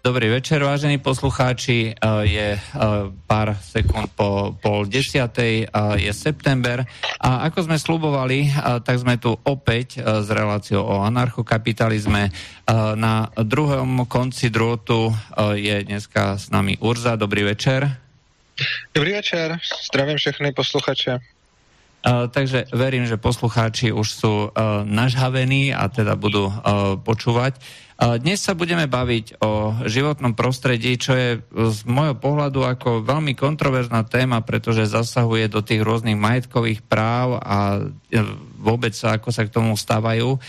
Dobrý večer, vážení poslucháči. Je pár sekúnd po pol desiatej, je september a ako sme slubovali, tak sme tu opäť s reláciou o anarchokapitalizme. Na druhom konci drôtu je dneska s nami Urza. Dobrý večer. Dobrý večer, zdravím všechny posluchače. Uh, takže verím, že poslucháči už sú uh, nažhavení a teda budú uh, počúvať. Dnes sa budeme baviť o životnom prostredí, čo je z môjho pohľadu ako veľmi kontroverzná téma, pretože zasahuje do tých rôznych majetkových práv a vôbec ako sa k tomu stávajú.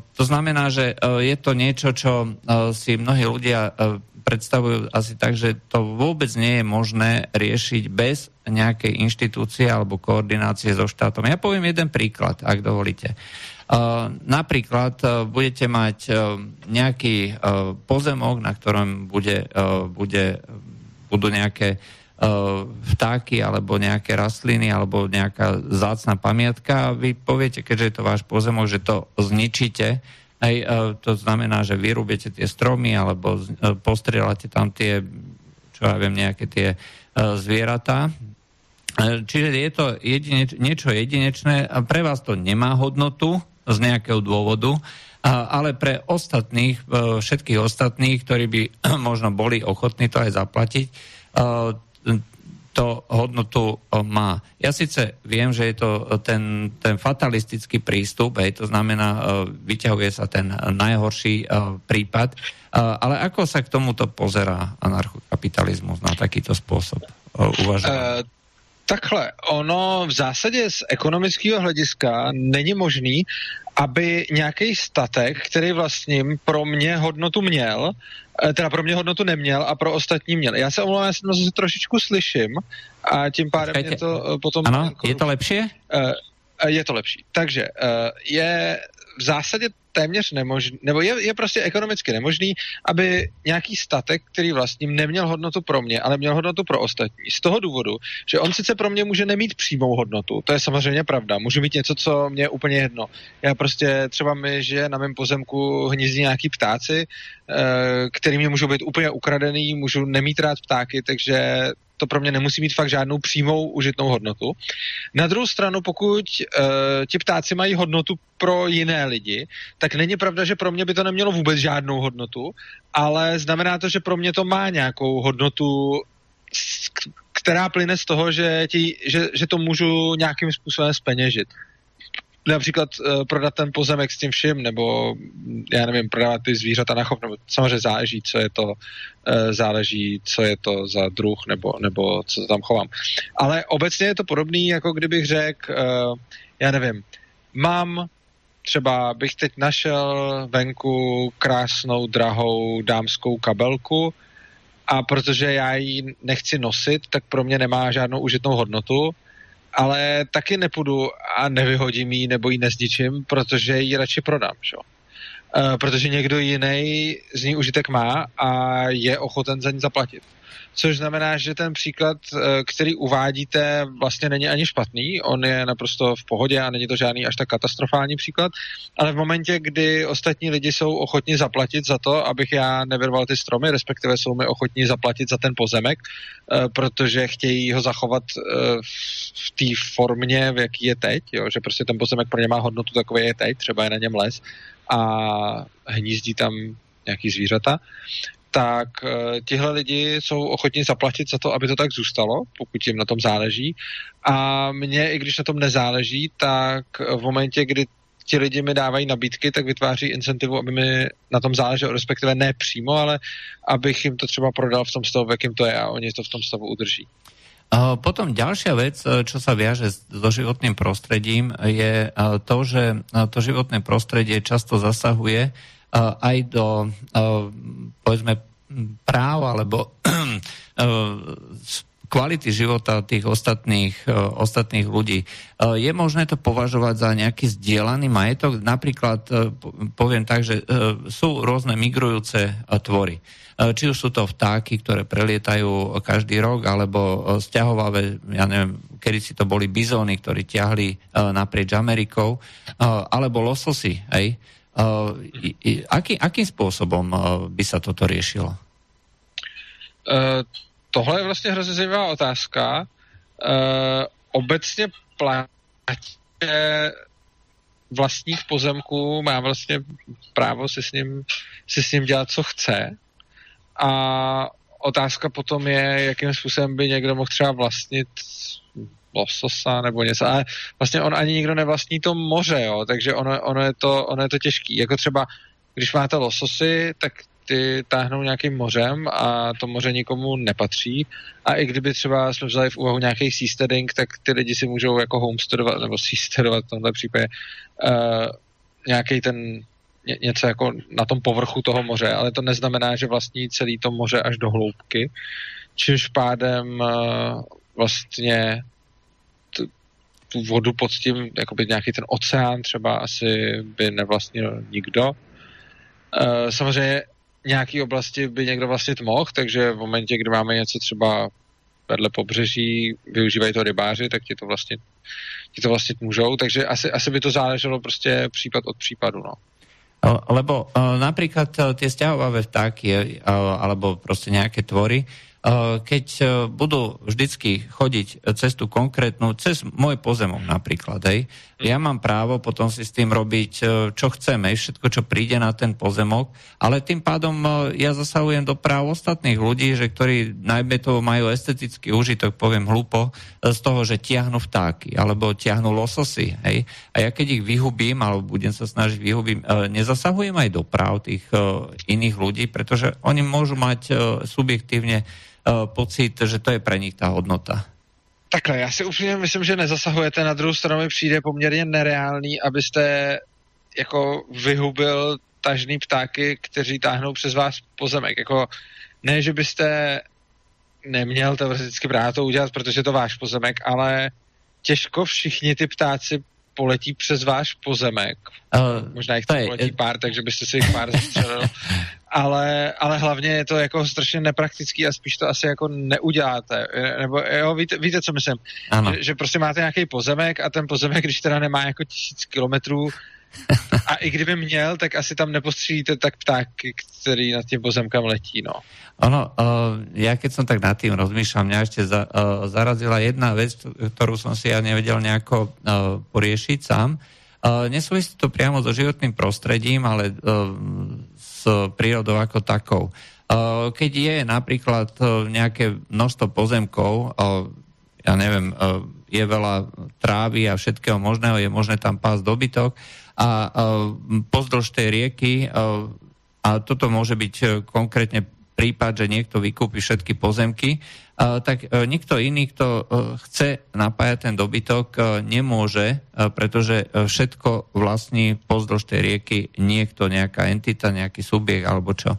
To znamená, že je to niečo, čo si mnohí ľudia predstavujú asi tak, že to vôbec nie je možné riešiť bez nejakej inštitúcie alebo koordinácie so štátom. Ja poviem jeden príklad, ak dovolíte. Uh, napríklad uh, budete mať uh, nejaký pozemok, na ktorom bude, bude, budú nejaké vtáky alebo nejaké rastliny alebo nejaká zácna pamiatka a vy poviete, keďže je to váš pozemok, že to zničíte, e, to znamená, že vyrúbete tie stromy alebo postrieľate tam tie, čo ja viem, nejaké tie zvieratá. Čiže je to jedineč, niečo jedinečné pre vás to nemá hodnotu z nejakého dôvodu, ale pre ostatných, všetkých ostatných, ktorí by možno boli ochotní to aj zaplatiť, to hodnotu má. Ja síce viem, že je to ten, ten fatalistický prístup, hej, to znamená, vyťahuje sa ten najhorší prípad, ale ako sa k tomuto pozerá anarchokapitalismus na takýto spôsob uvažovania? Takhle, ono v zásadě z ekonomického hlediska není možný, aby nějaký statek, který vlastním, pro mě hodnotu měl, eh, teda pro mě hodnotu neměl a pro ostatní měl. Já se omlouvám, já se zase trošičku slyším a tím pádem Počkejte. mě to eh, potom... Ano, je to lepší? Uh, je to lepší. Takže je v zásadě téměř nemožný, nebo je, je prostě ekonomicky nemožný, aby nějaký statek, který vlastním, neměl hodnotu pro mě, ale měl hodnotu pro ostatní. Z toho důvodu, že on sice pro mě může nemít přímou hodnotu, to je samozřejmě pravda, můžu mít něco, co mě je úplně jedno. Já prostě třeba mi, že na mém pozemku hnízdí nějaký ptáci, eh, který mě můžou být úplně ukradený, můžu nemít rád ptáky, takže to pro mě nemusí mít fakt žádnou přímou užitnou hodnotu. Na druhou stranu, pokud uh, ti ptáci mají hodnotu pro jiné lidi, tak není pravda, že pro mě by to nemělo vůbec žádnou hodnotu, ale znamená to, že pro mě to má nějakou hodnotu, která plyne z toho, že, ti, že, že to můžu nějakým způsobem speněžit například uh, prodat ten pozemek s tím vším, nebo já nevím, prodávat ty zvířata na chov, nebo samozřejmě záleží, co je to, uh, záleží, co je to za druh, nebo, nebo co tam chovám. Ale obecně je to podobný, jako kdybych řekl, uh, já nevím, mám třeba bych teď našel venku krásnou, drahou dámskou kabelku a protože já ji nechci nosit, tak pro mě nemá žádnou užitnou hodnotu, ale taky nepůjdu a nevyhodím ji nebo ji nezničím, protože ji radši prodám, že? Uh, protože někdo jiný z ní užitek má a je ochoten za ní zaplatit. Což znamená, že ten příklad, eh, který uvádíte, vlastně není ani špatný, on je naprosto v pohodě a není to žádný až tak katastrofální příklad, ale v momentě, kdy ostatní lidi jsou ochotní zaplatit za to, abych já nevyrval ty stromy, respektive jsou mi ochotní zaplatit za ten pozemek, eh, protože chtějí ho zachovat eh, v té formě, v jaký je teď, jo? že prostě ten pozemek pro ně má hodnotu takový je teď, třeba je na něm les a hnízdí tam nějaký zvířata, tak uh, tihle lidi jsou ochotní zaplatit za to, aby to tak zůstalo, pokud jim na tom záleží. A mně, i když na tom nezáleží, tak v momentě, kdy ti lidi mi dávají nabídky, tak vytváří incentivu, aby mi na tom záleželo, respektive ne přímo, ale abych jim to třeba prodal v tom stavu, v jakým to je a oni to v tom stavu udrží. Potom ďalšia vec, čo sa viaže so životným prostredím, je to, že to životné prostredie často zasahuje aj do, povedzme, práv alebo kvality života tých ostatných, ostatných ľudí. Je možné to považovať za nejaký zdieľaný majetok? Napríklad, poviem tak, že sú rôzne migrujúce tvory. Či už sú to vtáky, ktoré prelietajú každý rok, alebo stiahovavé, ja neviem, kedy si to boli bizóny, ktorí ťahli naprieč Amerikou, alebo lososy, hej? Uh, aký, akým spôsobom uh, by sa toto riešilo? tohle je vlastně hrozně zajímavá otázka. Obecně platí, vlastník pozemku má vlastně právo si s ním, si s ním dělat, co chce. A otázka potom je, jakým způsobem by někdo mohl třeba vlastnit lososa nebo něco, ale vlastně on ani nikdo nevlastní to moře, jo, takže ono, ono, je to, ono je to těžký. Jako třeba, když máte lososy, tak ty táhnou nějakým mořem a to moře nikomu nepatří. A i kdyby třeba jsme vzali v úvahu nějaký seasteading, tak ty lidi si můžou jako homesteadovat nebo seasteadovat v tomhle případě uh, nějaký ten ně, něco jako na tom povrchu toho moře, ale to neznamená, že vlastní celý to moře až do hloubky, čímž pádem uh, vlastně tu vodu pod tím, jakoby nějaký ten oceán třeba asi by nevlastnil nikdo. Uh, samozřejmě nějaký oblasti by někdo vlastně mohl, takže v momentě, kdy máme něco třeba vedle pobřeží, využívají to rybáři, tak ti to vlastně, ti to vlastně můžou, takže asi, asi by to záleželo prostě případ od případu, no. Lebo uh, napríklad uh, tie stiahovavé vtáky alebo proste nejaké tvory, Eh, keď eh, budú vždycky chodiť cez tú konkrétnu, cez môj pozemok napríklad, hej, ja mám právo potom si s tým robiť, eh, čo chceme, všetko, čo príde na ten pozemok, ale tým pádom ja zasahujem do práv ostatných ľudí, že ktorí najmä to majú estetický užitok, poviem hlupo, z toho, že tiahnu vtáky, alebo tiahnu lososy, hej, a ja keď ich vyhubím, alebo budem sa snažiť vyhubím, nezasahujem aj do práv tých iných ľudí, pretože oni môžu mať subjektívne Eh, pocit, že to je pre nich ta hodnota. Takhle, já si úplně myslím, že nezasahujete. Na druhou stranu mi přijde poměrně nereálný, abyste jako vyhubil tažný ptáky, kteří táhnou přes vás pozemek. Jako, ne, že byste neměl teoreticky právě to udělat, protože je to váš pozemek, ale těžko všichni ty ptáci poletí přes váš pozemek. Uh, Možná jich tam poletí pár, takže byste si jich pár zastřelil. ale, ale hlavně je to jako strašně nepraktický a spíš to asi jako neuděláte. Nebo jo, víte, víte co myslím? Že, že prostě máte nějaký pozemek a ten pozemek, když teda nemá jako tisíc kilometrů, a i kdyby měl, tak asi tam nepostřílíte tak ptáky, který nad tím pozemkem letí, no. Ono, uh, ja keď som tak nad tým rozmýšľam, mňa ešte za, uh, zarazila jedna vec, ktorú som si ja nevedel nejako uh, poriešiť sám. Uh, nesúvisí to priamo so životným prostredím, ale uh, s prírodou ako takou. Uh, keď je napríklad uh, nejaké množstvo pozemkov, uh, ja neviem, uh, je veľa trávy a všetkého možného, je možné tam pásť dobytok, a pozdĺž tej rieky, a toto môže byť e, konkrétne prípad, že niekto vykúpi všetky pozemky, tak e, nikto iný, kto e, chce napájať ten dobytok, nemôže, pretože všetko vlastní pozdĺž tej rieky niekto, nejaká entita, nejaký subjekt alebo čo.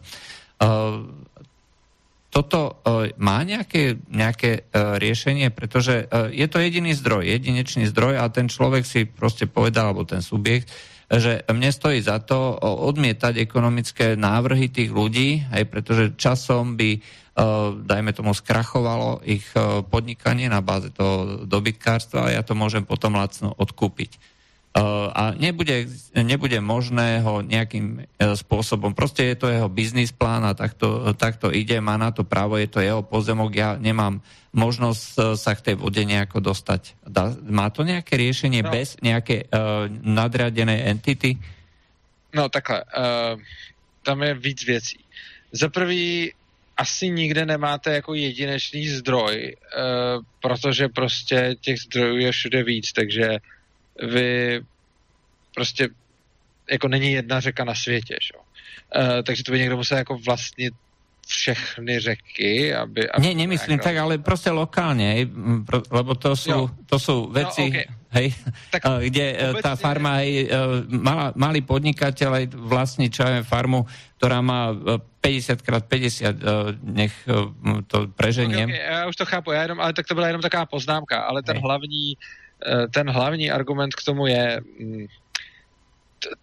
Toto má nejaké, nejaké riešenie, pretože je to jediný zdroj, jedinečný zdroj a ten človek si proste povedal, alebo ten subjekt, že mne stojí za to odmietať ekonomické návrhy tých ľudí, aj pretože časom by, e, dajme tomu, skrachovalo ich e, podnikanie na báze toho dobytkárstva a ja to môžem potom lacno odkúpiť. E, a nebude, nebude možné ho nejakým spôsobom, proste je to jeho biznis plán a takto, takto ide, má na to právo, je to jeho pozemok, ja nemám možnosť e, sa k tej vode nejako dostať. Dá, má to nejaké riešenie no. bez nejaké uh, nadradené entity? No takhle, uh, tam je víc věcí. Za prvý, asi nikde nemáte jako jedinečný zdroj, uh, protože prostě těch zdrojů je všude víc, takže vy prostě jako není jedna řeka na světě, že? Uh, takže to by někdo musel jako vlastnit všechny řeky, aby... aby Nie, nemyslím tak, ale prostě lokálně, lebo to jsou, to jsou no, věci, no, okay. hej, tak kde e, obecně... tá farma, hej, mala, malý podnikateľ vlastní je farmu, ktorá má 50x50, e, nech to preženiem. Okay, okay, já už to chápu, já jenom, ale tak to byla jenom taková poznámka, ale ten hej. hlavní, ten hlavní argument k tomu je, mm,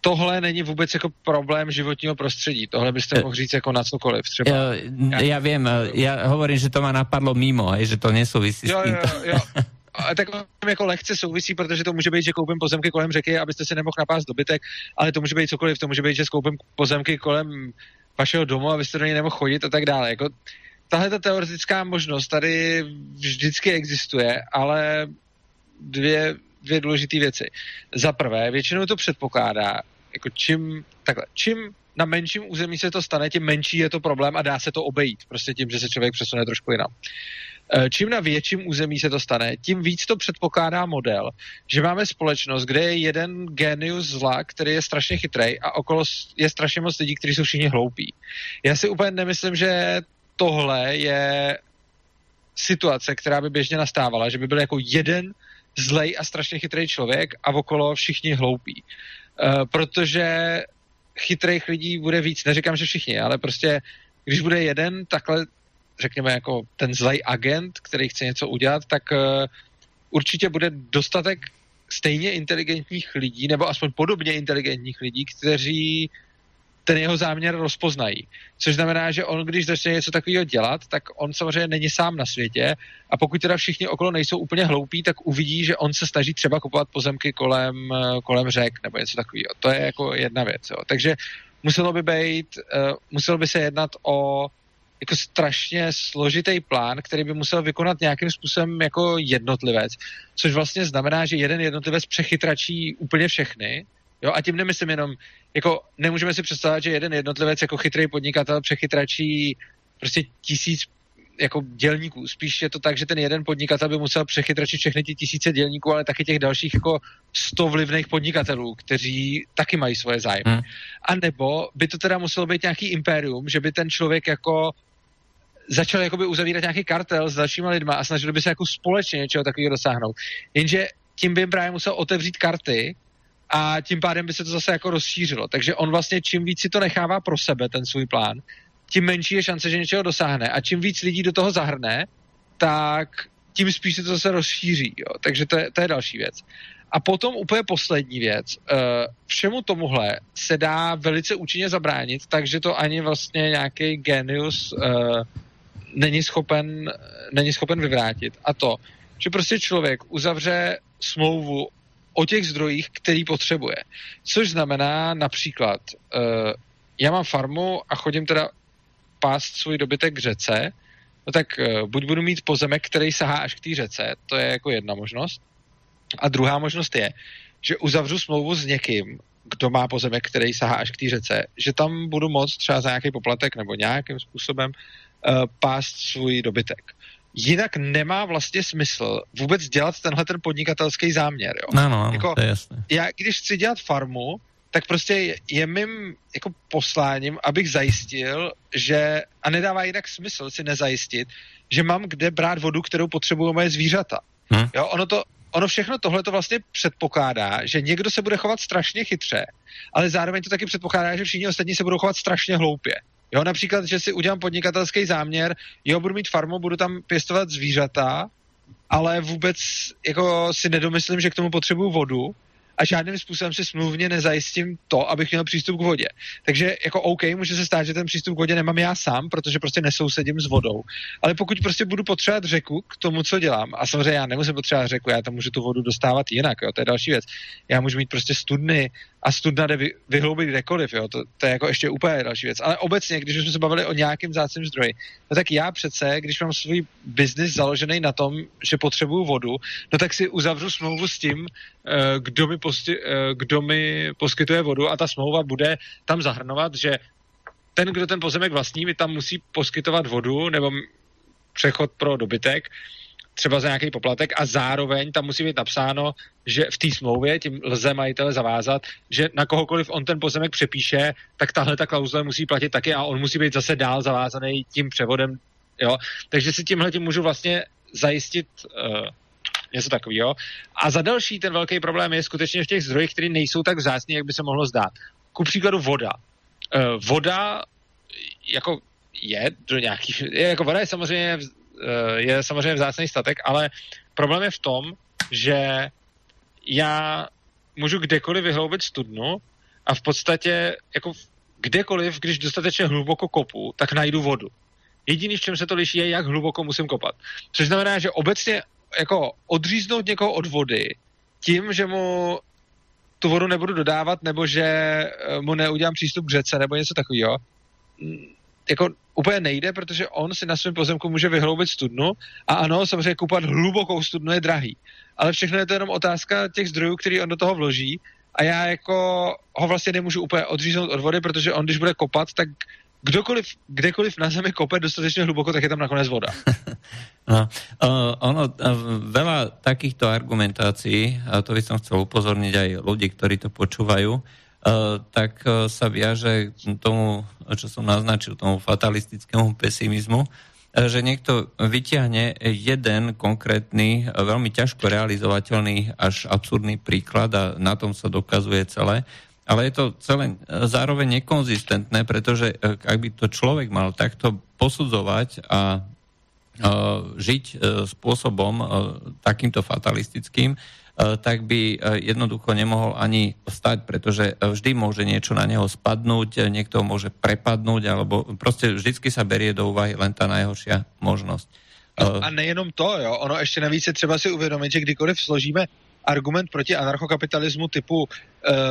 tohle není vůbec jako problém životního prostředí. Tohle byste eh, mohl říct jako na cokoliv. Třeba. Já, já vím, já hovorím, že to má napadlo mimo, že to nesouvisí jo, s tímto. Jo, jo. A tak jako lehce souvisí, protože to může být, že koupím pozemky kolem řeky, abyste si nemohl napást dobytek, ale to může být cokoliv, to může být, že skoupím pozemky kolem vašeho domu, abyste do něj nemohl chodit a tak dále. Jako, tahle ta teoretická možnost tady vždycky existuje, ale dvě, dvě důležité věci. Za prvé, většinou to předpokládá, jako čím, takhle, čím na menším území se to stane, tím menší je to problém a dá se to obejít. Prostě tím, že se člověk přesune trošku jinam. Eh, čím na větším území se to stane, tím víc to předpokládá model, že máme společnost, kde je jeden genius zla, který je strašně chytrý a okolo je strašně moc lidí, kteří jsou všichni hloupí. Já si úplně nemyslím, že tohle je situace, která by běžně nastávala, že by byl jako jeden zlej a strašně chytrý člověk a okolo všichni hloupí. Uh, protože chytrých lidí bude víc. Neříkám, že všichni, ale prostě když bude jeden takhle, řekněme, jako ten zlej agent, který chce něco udělat, tak uh, určitě bude dostatek stejně inteligentních lidí, nebo aspoň podobně inteligentních lidí, kteří ten jeho záměr rozpoznají. Což znamená, že on, když začne něco takového dělat, tak on samozřejmě není sám na světě a pokud teda všichni okolo nejsou úplně hloupí, tak uvidí, že on se snaží třeba kupovat pozemky kolem, kolem řek nebo něco takového. To je jako jedna věc. Jo. Takže muselo by být, uh, muselo by se jednat o jako strašně složitý plán, který by musel vykonat nějakým způsobem jako jednotlivec, což vlastně znamená, že jeden jednotlivec přechytračí úplně všechny, Jo, a tím nemyslím jenom, jako nemůžeme si představit, že jeden jednotlivec jako chytrý podnikatel přechytračí prostě tisíc jako dělníků. Spíš je to tak, že ten jeden podnikatel by musel přechytračit všechny ty tisíce dělníků, ale taky těch dalších jako sto vlivných podnikatelů, kteří taky mají svoje zájmy. Hmm. A nebo by to teda muselo být nějaký impérium, že by ten člověk jako začal jakoby uzavírat nějaký kartel s dalšíma lidma a snažil by se jako společně něčeho takového dosáhnout. Jenže tím by právě musel otevřít karty a tím pádem by se to zase jako rozšířilo. Takže on vlastně čím víc si to nechává pro sebe, ten svůj plán, tím menší je šance, že něčeho dosáhne. A čím víc lidí do toho zahrne, tak tím spíš se to zase rozšíří. Jo. Takže to je, to je další věc. A potom úplně poslední věc. Uh, všemu tomuhle se dá velice účinně zabránit, takže to ani vlastně nějaký genius uh, není schopen, není schopen vyvrátit. A to, že prostě člověk uzavře smlouvu o těch zdrojích, který potřebuje. Což znamená například, uh, já mám farmu a chodím teda pást svůj dobytek k řece, no tak uh, buď budu mít pozemek, který sahá až k té řece, to je jako jedna možnost. A druhá možnost je, že uzavřu smlouvu s někým, kdo má pozemek, který sahá až k té řece, že tam budu moct třeba za nějaký poplatek nebo nějakým způsobem uh, pást svůj dobytek jinak nemá vlastně smysl vůbec dělat tenhle ten podnikatelský záměr. Jo? No, no, jako, to je jasné. Já, když chci dělat farmu, tak prostě je, je mým jako posláním, abych zajistil, že, a nedává jinak smysl si nezajistit, že mám kde brát vodu, kterou potřebují moje zvířata. Hmm. Jo, ono to, ono všechno tohle to vlastně předpokládá, že někdo se bude chovat strašně chytře, ale zároveň to taky předpokládá, že všichni ostatní se budou chovat strašně hloupě. Jo, například, že si udělám podnikatelský záměr, jo, budu mít farmu, budu tam pěstovat zvířata, ale vůbec jako si nedomyslím, že k tomu potřebuju vodu, a žádným způsobem si smluvně nezajistím to, abych měl přístup k vodě. Takže jako OK, může se stát, že ten přístup k vodě nemám já sám, protože prostě nesousedím s vodou. Ale pokud prostě budu potřebovat řeku k tomu, co dělám, a samozřejmě já nemusím potřebovat řeku, já tam můžu tu vodu dostávat jinak, jo, to je další věc. Já můžu mít prostě studny a studna jde vy, vyhloubit kdekoliv, jo, to, to, je jako ještě úplně další věc. Ale obecně, když jsme se bavili o nějakém zácném zdroji, no tak já přece, když mám svůj biznis založený na tom, že potřebuju vodu, no tak si uzavřu smlouvu s tím, Eh, kdo mi, posti, eh, kdo mi poskytuje vodu a ta smlouva bude tam zahrnovat, že ten, kdo ten pozemek vlastní, mi tam musí poskytovat vodu nebo přechod pro dobytek, třeba za nějaký poplatek a zároveň tam musí být napsáno, že v té smlouvě tím lze majitele zavázat, že na kohokoliv on ten pozemek přepíše, tak tahle ta klauzule musí platit taky a on musí být zase dál zavázaný tím převodem. Jo? Takže si tímhle tím můžu vlastně zajistit uh, něco takového. A za další ten velký problém je skutečně v těch zdrojích, které nejsou tak vzácní, jak by se mohlo zdát. Ku příkladu voda. Uh, voda jako je do nějaký, je, jako voda je samozřejmě, je samozřejmě vzácný statek, ale problém je v tom, že já můžu kdekoliv vyhloubit studnu a v podstatě jako kdekoliv, když dostatečně hluboko kopu, tak najdu vodu. Jediný, v čem se to liší, je, jak hluboko musím kopat. Což znamená, že obecně jako odříznout někoho od vody tím, že mu tu vodu nebudu dodávat, nebo že eh, mu neudělám přístup k řece, nebo něco takového, jako úplně nejde, protože on si na svém pozemku může vyhloubit studnu a ano, samozřejmě kupovat hlubokou studnu je drahý. Ale všechno je to jenom otázka těch zdrojů, který on do toho vloží a já jako ho vlastně nemůžu úplně odříznout od vody, protože on, když bude kopat, tak kdokoliv, kdekoliv na zemi kope dostatečně hluboko, tak je tam nakonec voda. No, ono, uh, veľa takýchto argumentácií, a to by som chcel upozorniť aj ľudí, ktorí to počúvajú, tak uh, sa viaže tomu, čo som naznačil, tomu fatalistickému pesimizmu, že niekto vyťahne jeden konkrétny, veľmi ťažko realizovateľný až absurdný príklad a na tom sa dokazuje celé. Ale je to celé zároveň nekonzistentné, pretože ak by to človek mal takto posudzovať a žiť spôsobom takýmto fatalistickým, tak by jednoducho nemohol ani stať, pretože vždy môže niečo na neho spadnúť, niekto môže prepadnúť, alebo proste vždycky sa berie do úvahy len tá najhoršia možnosť. A nejenom to, jo, ono ještě navíc je třeba si uvědomit, že kdykoliv složíme argument proti anarchokapitalismu typu uh,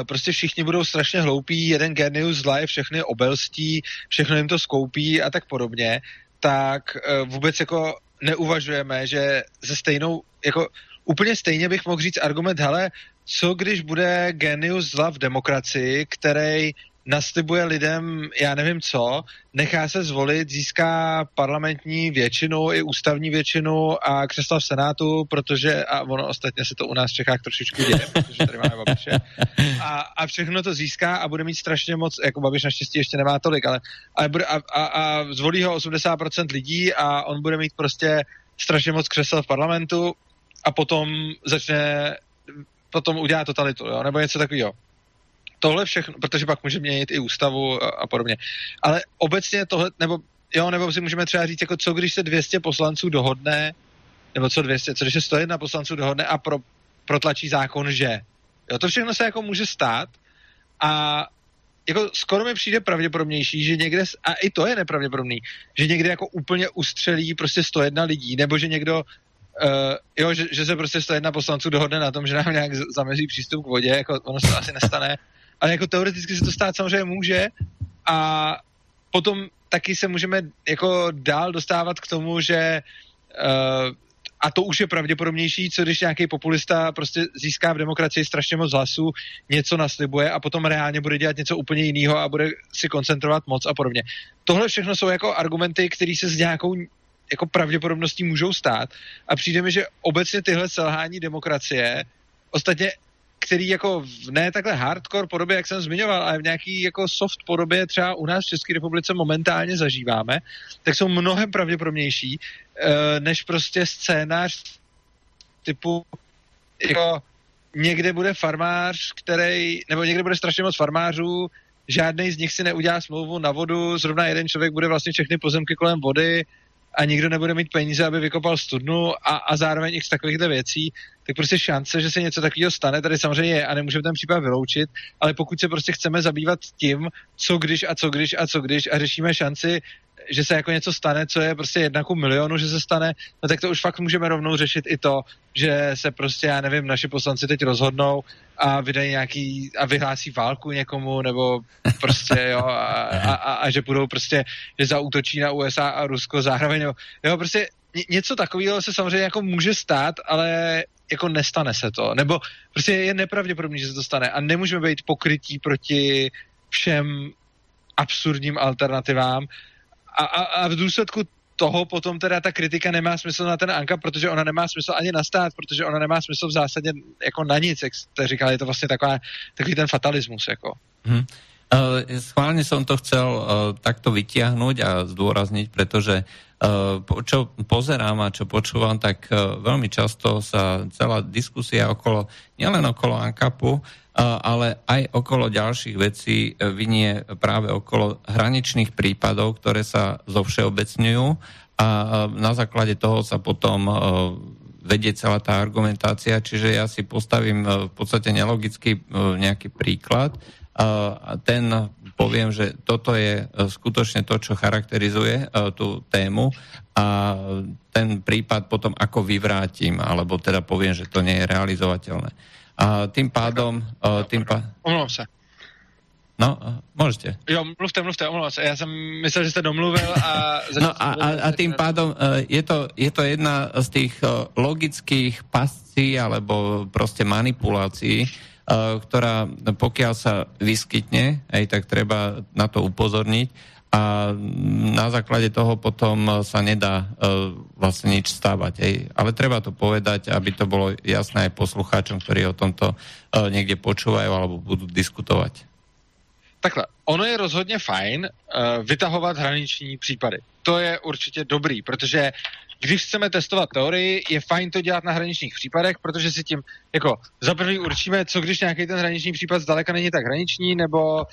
prostě všichni budou strašně hloupí, jeden genius zla je všechny obelstí, všechno jim to skoupí a tak podobně, tak uh, vůbec jako neuvažujeme, že ze stejnou, jako úplně stejně bych mohl říct argument, hele, co když bude genius zla v demokracii, který naslibuje lidem, já nevím co, nechá se zvolit, získá parlamentní většinu i ústavní většinu a křesla v Senátu, protože, a ono ostatně se to u nás v Čechách trošičku děje, protože tady máme Babiše, a, a všechno to získá a bude mít strašně moc, jako Babiš naštěstí ještě nemá tolik, ale, ale bude, a, a, a zvolí ho 80% lidí a on bude mít prostě strašně moc křesel v parlamentu a potom začne potom udělá totalitu, jo? nebo něco takového tohle všechno, protože pak může měnit i ústavu a, a podobně. Ale obecně tohle, nebo jo, nebo si můžeme třeba říct, jako co když se 200 poslanců dohodne, nebo co 200, co když se 101 poslanců dohodne a pro, protlačí zákon, že. Jo, to všechno se jako může stát a jako skoro mi přijde pravděpodobnější, že někde, a i to je nepravděpodobný, že někde jako úplně ustřelí prostě 101 lidí, nebo že někdo Uh, jo, že, že se prostě 101 poslanců dohodne na tom, že nám nějak zamezí přístup k vodě, jako ono se asi nestane, ale jako teoreticky se to stát samozřejmě může a potom taky se můžeme jako dál dostávat k tomu, že uh, a to už je pravděpodobnější, co když nějaký populista prostě získá v demokracii strašně moc hlasů, něco naslibuje a potom reálně bude dělat něco úplně jiného a bude si koncentrovat moc a podobně. Tohle všechno jsou jako argumenty, které se s nějakou jako pravděpodobností můžou stát. A přijde mi, že obecně tyhle selhání demokracie, ostatně který jako v ne takhle hardcore podobě, jak jsem zmiňoval, ale v nějaký jako soft podobě třeba u nás v České republice momentálně zažíváme, tak jsou mnohem pravděpodobnější, uh, než prostě scénář typu jako někde bude farmář, který, nebo někde bude strašně moc farmářů, žádný z nich si neudělá smlouvu na vodu, zrovna jeden člověk bude vlastně všechny pozemky kolem vody, a nikdo nebude mít peníze, aby vykopal studnu a, a zároveň i z takovýchhle věcí, tak prostě šance, že se něco takového stane, tady samozřejmě je a nemůžeme ten případ vyloučit, ale pokud se prostě chceme zabývat tím, co když a co když a co když a řešíme šanci, že se jako něco stane, co je prostě jedna ku milionu, že se stane, no tak to už fakt můžeme rovnou řešit i to, že se prostě, já nevím, naši poslanci teď rozhodnou a vydají nějaký a vyhlásí válku někomu, nebo prostě, jo, a, a, a, a že budou prostě, že zautočí na USA a Rusko zároveň, jo, jo prostě něco takového se samozřejmě jako může stát, ale jako nestane se to, nebo prostě je nepravděpodobný, že se to stane. A nemůžeme být pokrytí proti všem absurdním alternativám a, a, a v důsledku toho potom teda ta kritika nemá smysl na ten Anka, protože ona nemá smysl ani na stát, protože ona nemá smysl v zásadě jako na nic, jak jste říkali, je to vlastně taková, takový ten fatalismus, jako. Hmm. Uh, schválne som to chcel uh, takto vytiahnuť a zdôrazniť, pretože uh, čo pozerám a čo počúvam, tak uh, veľmi často sa celá diskusia okolo, nielen okolo ANKAPu, ale aj okolo ďalších vecí e, vynie práve okolo hraničných prípadov, ktoré sa zovšeobecňujú. A na základe toho sa potom e, vedie celá tá argumentácia, čiže ja si postavím e, v podstate nelogický nejaký príklad. A ten poviem, že toto je skutočne to, čo charakterizuje tú tému. A ten prípad potom ako vyvrátim, alebo teda poviem, že to nie je realizovateľné. A tým pádom... Tým pádom Omlouvám se. No, můžete. Jo, mluvte, mluvte, omlouvám se. Já jsem myslel, že jste domluvil a... No a, a, a tým pádom je to, je to jedna z tých uh, logických pascí alebo prostě manipulácií, uh, ktorá pokiaľ sa vyskytne, aj tak treba na to upozorniť a na základe toho potom sa nedá uh, vlastne nič stávať. Ej. Ale treba to povedať, aby to bolo jasné aj poslucháčom, ktorí o tomto uh, niekde počúvajú alebo budú diskutovať. Takhle, ono je rozhodně fajn uh, vytahovat hraniční případy. To je určitě dobrý, protože když chceme testovat teorii, je fajn to dělat na hraničních případech, protože si tím jako za první určíme, co když nějaký ten hraniční případ zdaleka není tak hraniční, nebo uh,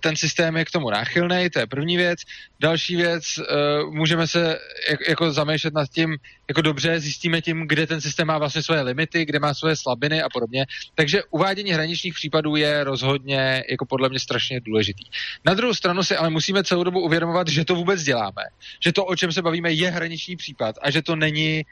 ten systém je k tomu náchylný, to je první věc. Další věc, uh, můžeme se jak, jako zamýšlet nad tím, jako dobře, zjistíme tím, kde ten systém má vlastně svoje limity, kde má svoje slabiny a podobně. Takže uvádění hraničních případů je rozhodně jako podle mě strašně důležitý. Na druhou stranu si ale musíme celou dobu uvědomovat, že to vůbec děláme. Že to, o čem se bavíme, je hraniční případ a že to není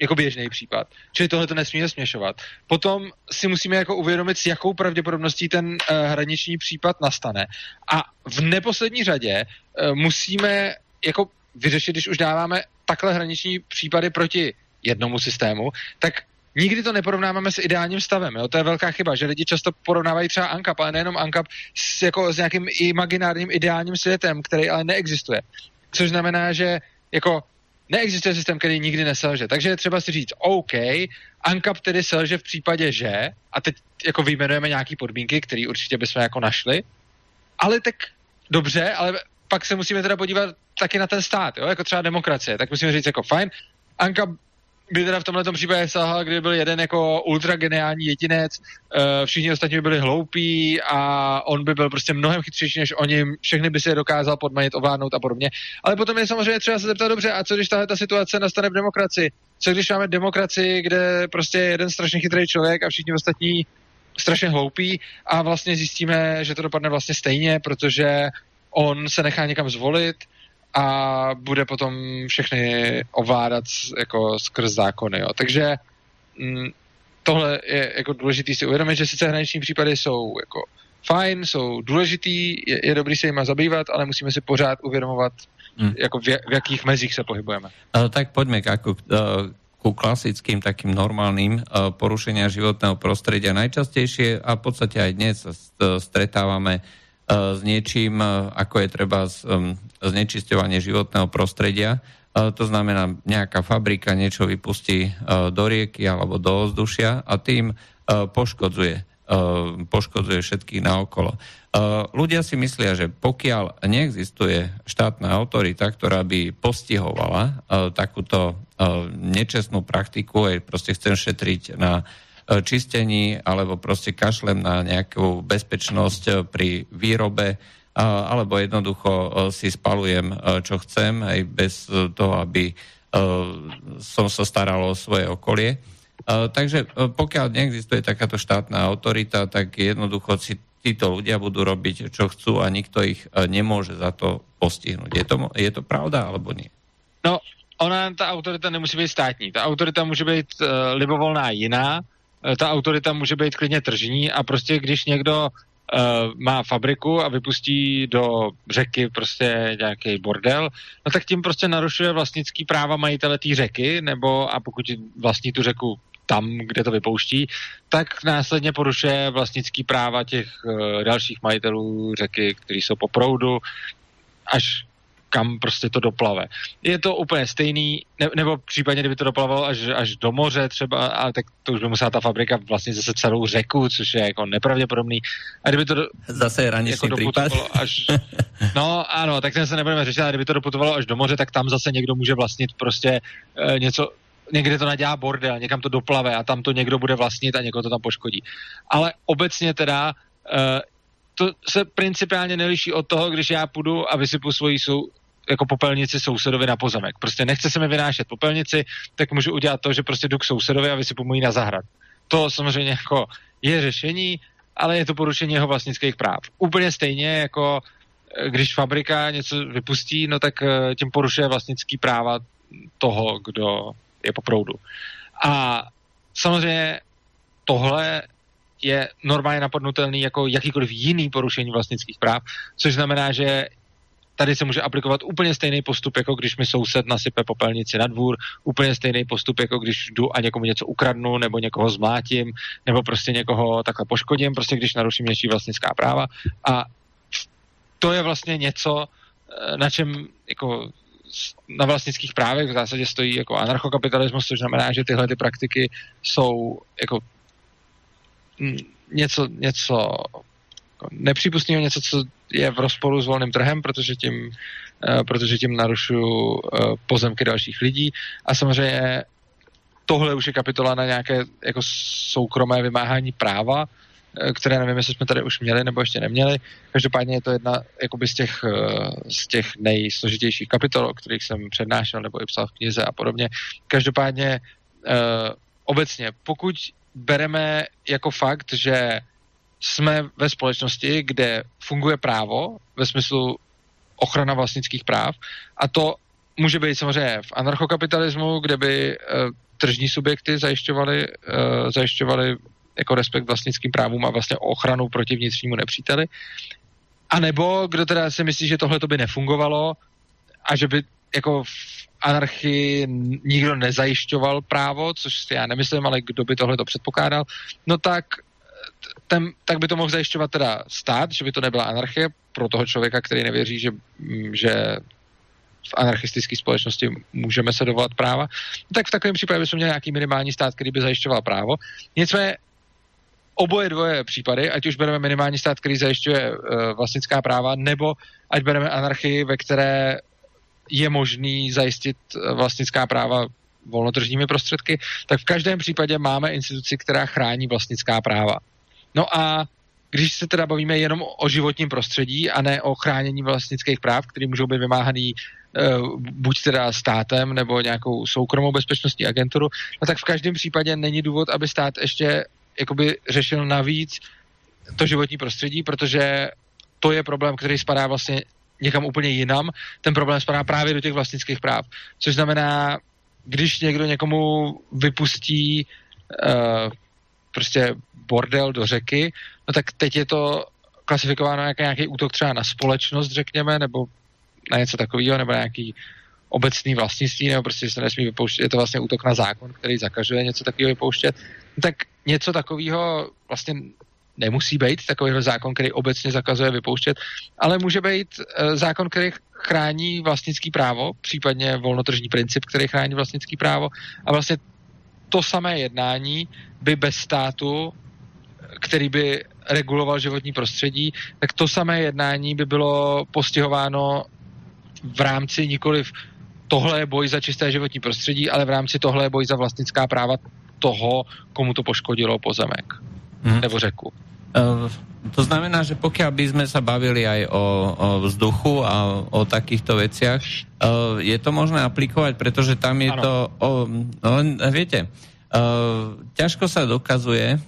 jako běžný případ. Čili tohle to nesmíme směšovat. Potom si musíme jako uvědomit, s jakou pravděpodobností ten uh, hraniční případ nastane. A v neposlední řadě uh, musíme jako vyřešit, když už dáváme takhle hraniční případy proti jednomu systému, tak nikdy to neporovnáváme s ideálním stavem. Jo? To je velká chyba, že lidi často porovnávají třeba ANCAP, ale nejenom ANCAP s, jako, s nějakým imaginárním ideálním světem, který ale neexistuje. Což znamená, že jako neexistuje systém, který nikdy neselže. Takže je třeba si říct, OK, ANCAP tedy selže v případě, že, a teď jako vyjmenujeme nějaké podmínky, které určitě bychom jako našli, ale tak dobře, ale pak se musíme teda podívat taky na ten stát, jo? jako třeba demokracie. Tak musíme říct jako fajn, ANCAP by teda v tomhle případě selhal, kdy byl jeden jako ultra geniální jedinec, uh, všichni ostatní by byli hloupí a on by byl prostě mnohem chytřejší než oni, všechny by si je dokázal podmanit, ovládnout a podobně. Ale potom je samozřejmě třeba se zeptat, dobře, a co když tahle ta situace nastane v demokracii? Co když máme demokracii, kde prostě je jeden strašně chytrý člověk a všichni ostatní strašně hloupí a vlastně zjistíme, že to dopadne vlastně stejně, protože on se nechá někam zvolit, a bude potom všechny ovládat jako skrz zákony. Jo. Takže mm, tohle je jako důležitý si uvědomit, že sice hraniční případy jsou jako fajn, jsou důležitý, je, je dobrý se jima zabývat, ale musíme si pořád uvědomovat, hmm. jako v, v jakých mezích se pohybujeme. Uh, tak pojďme k, ako, uh, ku klasickým takým normálnym uh, porušenia životného prostredia. Najčastejšie a v podstate aj dnes sa stretávame s niečím, ako je treba znečisťovanie životného prostredia. To znamená, nejaká fabrika niečo vypustí do rieky alebo do ovzdušia a tým poškodzuje, poškodzuje všetkých naokolo. Ľudia si myslia, že pokiaľ neexistuje štátna autorita, ktorá by postihovala takúto nečestnú praktiku, aj proste chcem šetriť na E, čistení alebo prostě kašlem na nějakou bezpečnosť e, pri výrobe alebo jednoducho e, si spalujem, čo chcem, aj bez toho, aby som sa staral o svoje okolie. Takže pokiaľ neexistuje takáto štátna autorita, tak jednoducho si títo ľudia budú robiť, čo chcú a nikto ich nemôže za to postihnúť. Je to, je to pravda alebo nie? No, ona, ta autorita nemusí být státní. Ta autorita může být uh, libovolná jiná, ta autorita může být klidně tržní a prostě když někdo uh, má fabriku a vypustí do řeky prostě nějaký bordel, no tak tím prostě narušuje vlastnický práva majitele té řeky, nebo a pokud vlastní tu řeku tam, kde to vypouští, tak následně porušuje vlastnický práva těch uh, dalších majitelů řeky, kteří jsou po proudu, až kam prostě to doplave. Je to úplně stejný, ne, nebo případně, kdyby to doplavalo až, až do moře třeba, a tak to už by musela ta fabrika vlastně zase celou řeku, což je jako nepravděpodobný. A kdyby to do, zase je jako případ. až, no ano, tak ten se nebudeme řešit, ale kdyby to doputovalo až do moře, tak tam zase někdo může vlastnit prostě e, něco, někde to nadělá bordel, někam to doplave a tam to někdo bude vlastnit a někoho to tam poškodí. Ale obecně teda e, to se principiálně neliší od toho, když já půjdu a vysypu svoji sou, jako popelnici sousedovi na pozemek. Prostě nechce se mi vynášet popelnici, tak můžu udělat to, že prostě jdu k sousedovi a vysypu mu ji na zahrad. To samozřejmě jako je řešení, ale je to porušení jeho vlastnických práv. Úplně stejně jako eh, když fabrika něco vypustí, no tak eh, tím porušuje vlastnický práva toho, kdo je po proudu. A samozřejmě tohle je normálně napadnutelný jako jakýkoliv jiný porušení vlastnických práv, což znamená, že tady se může aplikovat úplně stejný postup, jako když mi soused nasype popelnici na dvůr, úplně stejný postup, jako když jdu a někomu něco ukradnu, nebo někoho zmlátím, nebo prostě někoho takhle poškodím, prostě když naruším něčí vlastnická práva. A to je vlastně něco, eh, na čem jako na vlastnických právech v zásadě stojí jako anarchokapitalismus, což znamená, že tyhle ty praktiky jsou jako něco, něco jako nepřípustného, něco, co je v rozporu s volným trhem, protože tím, uh, protože tím narušuju uh, pozemky dalších lidí a samozřejmě tohle už je kapitola na nějaké jako soukromé vymáhání práva, uh, které nevím, jestli jsme tady už měli nebo ještě neměli. Každopádně je to jedna jakoby z těch, z těch nejsložitějších kapitol, o kterých jsem přednášel nebo i psal v knize a podobně. Každopádně obecně, pokud bereme jako fakt, že jsme ve společnosti, kde funguje právo ve smyslu ochrana vlastnických práv a to může být samozřejmě v anarchokapitalismu, kde by uh, tržní subjekty zajišťovaly, uh, zajišťovaly jako respekt vlastnickým právům a vlastně ochranu proti vnitřnímu nepříteli. A nebo kdo teda si myslí, že tohle to by nefungovalo a že by jako v anarchii nikdo nezajišťoval právo, což si já nemyslím, ale kdo by tohle to předpokládal, no tak ten, tak by to mohl zajišťovat teda stát, že by to nebyla anarchie pro toho člověka, který nevěří, že, mm, že v anarchistické společnosti můžeme se dovolat práva, tak v takovém případě bychom měli nějaký minimální stát, který by zajišťoval právo. Nicméně oboje dvoje případy, ať už bereme minimální stát, který zajišťuje uh, vlastnická práva, nebo ať bereme anarchii, ve které je možný zajistit uh, vlastnická práva volnotržními prostředky, tak v každém případě máme instituci, která chrání vlastnická práva. No a když se teda bavíme jenom o životním prostředí a ne o chránění vlastnických práv, které můžou být vymáhaný uh, buď teda státem nebo nějakou soukromou bezpečnostní agenturu, no tak v každém případě není důvod, aby stát ještě jakoby řešil navíc to životní prostředí, protože to je problém, který spadá vlastně někam úplně jinam. Ten problém spadá právě do těch vlastnických práv. Což znamená, když někdo někomu vypustí uh, prostě bordel do řeky, no tak teď je to klasifikováno jako nějaký útok třeba na společnost, řekněme, nebo na něco takového, nebo na nějaký obecný vlastnictví, nebo prostě se nesmí vypouštět, je to vlastně útok na zákon, který zakazuje něco takového vypouštět, no tak něco takového vlastně nemusí být takovýhle zákon, který obecně zakazuje vypouštět, ale může být uh, zákon, který chrání vlastnický právo, případně volnotržní princip, který chrání vlastnický právo. A vlastně to samé jednání by bez státu, který by reguloval životní prostředí, tak to samé jednání by bylo postihováno v rámci nikoliv tohle je boj za čisté životní prostředí, ale v rámci tohle je boj za vlastnická práva toho, komu to poškodilo pozemek hmm. nebo řeku. Uh, to znamená, že pokiaľ by sme sa bavili aj o, o vzduchu a o takýchto veciach, uh, je to možné aplikovať, pretože tam je ano. to... O, no, viete, uh, ťažko sa dokazuje,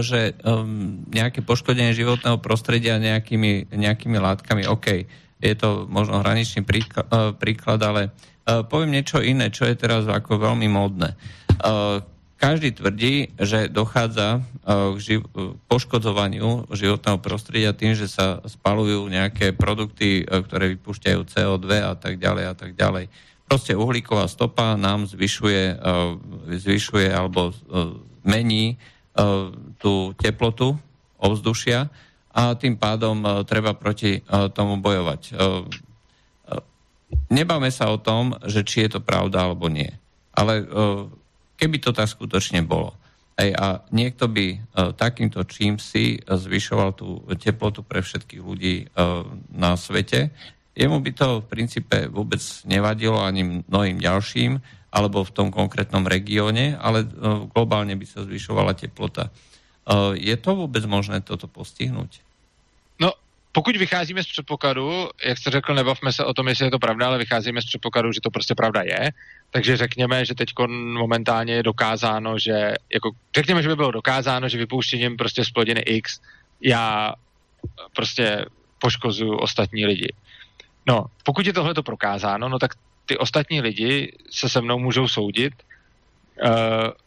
že um, nejaké poškodenie životného prostredia nejakými, nejakými látkami, OK, je to možno hraničný príklad, príklad ale poviem niečo iné, čo je teraz ako veľmi módne. Každý tvrdí, že dochádza e, k živ- poškodzovaniu životného prostredia tým, že sa spalujú nejaké produkty, e, ktoré vypúšťajú CO2 a tak ďalej a tak ďalej. Proste uhlíková stopa nám zvyšuje, e, zvyšuje alebo mení tú teplotu ovzdušia a tým pádom treba proti tomu bojovať. Nebáme sa o tom, že či je to pravda alebo nie. Ale keby to tak skutočne bolo. Ej, a niekto by uh, takýmto čím si zvyšoval tú teplotu pre všetkých ľudí uh, na svete, jemu by to v princípe vôbec nevadilo ani mnohým ďalším, alebo v tom konkrétnom regióne, ale uh, globálne by sa zvyšovala teplota. Uh, je to vôbec možné toto postihnúť? Pokud vycházíme z předpokladu, jak jste řekl, nebavme se o tom, jestli je to pravda, ale vycházíme z předpokladu, že to prostě pravda je, takže řekněme, že teď momentálně je dokázáno, že jako, řekněme, že by bylo dokázáno, že vypouštěním prostě z plodiny X já prostě poškozuju ostatní lidi. No, pokud je tohle to prokázáno, no tak ty ostatní lidi se se mnou můžou soudit, uh,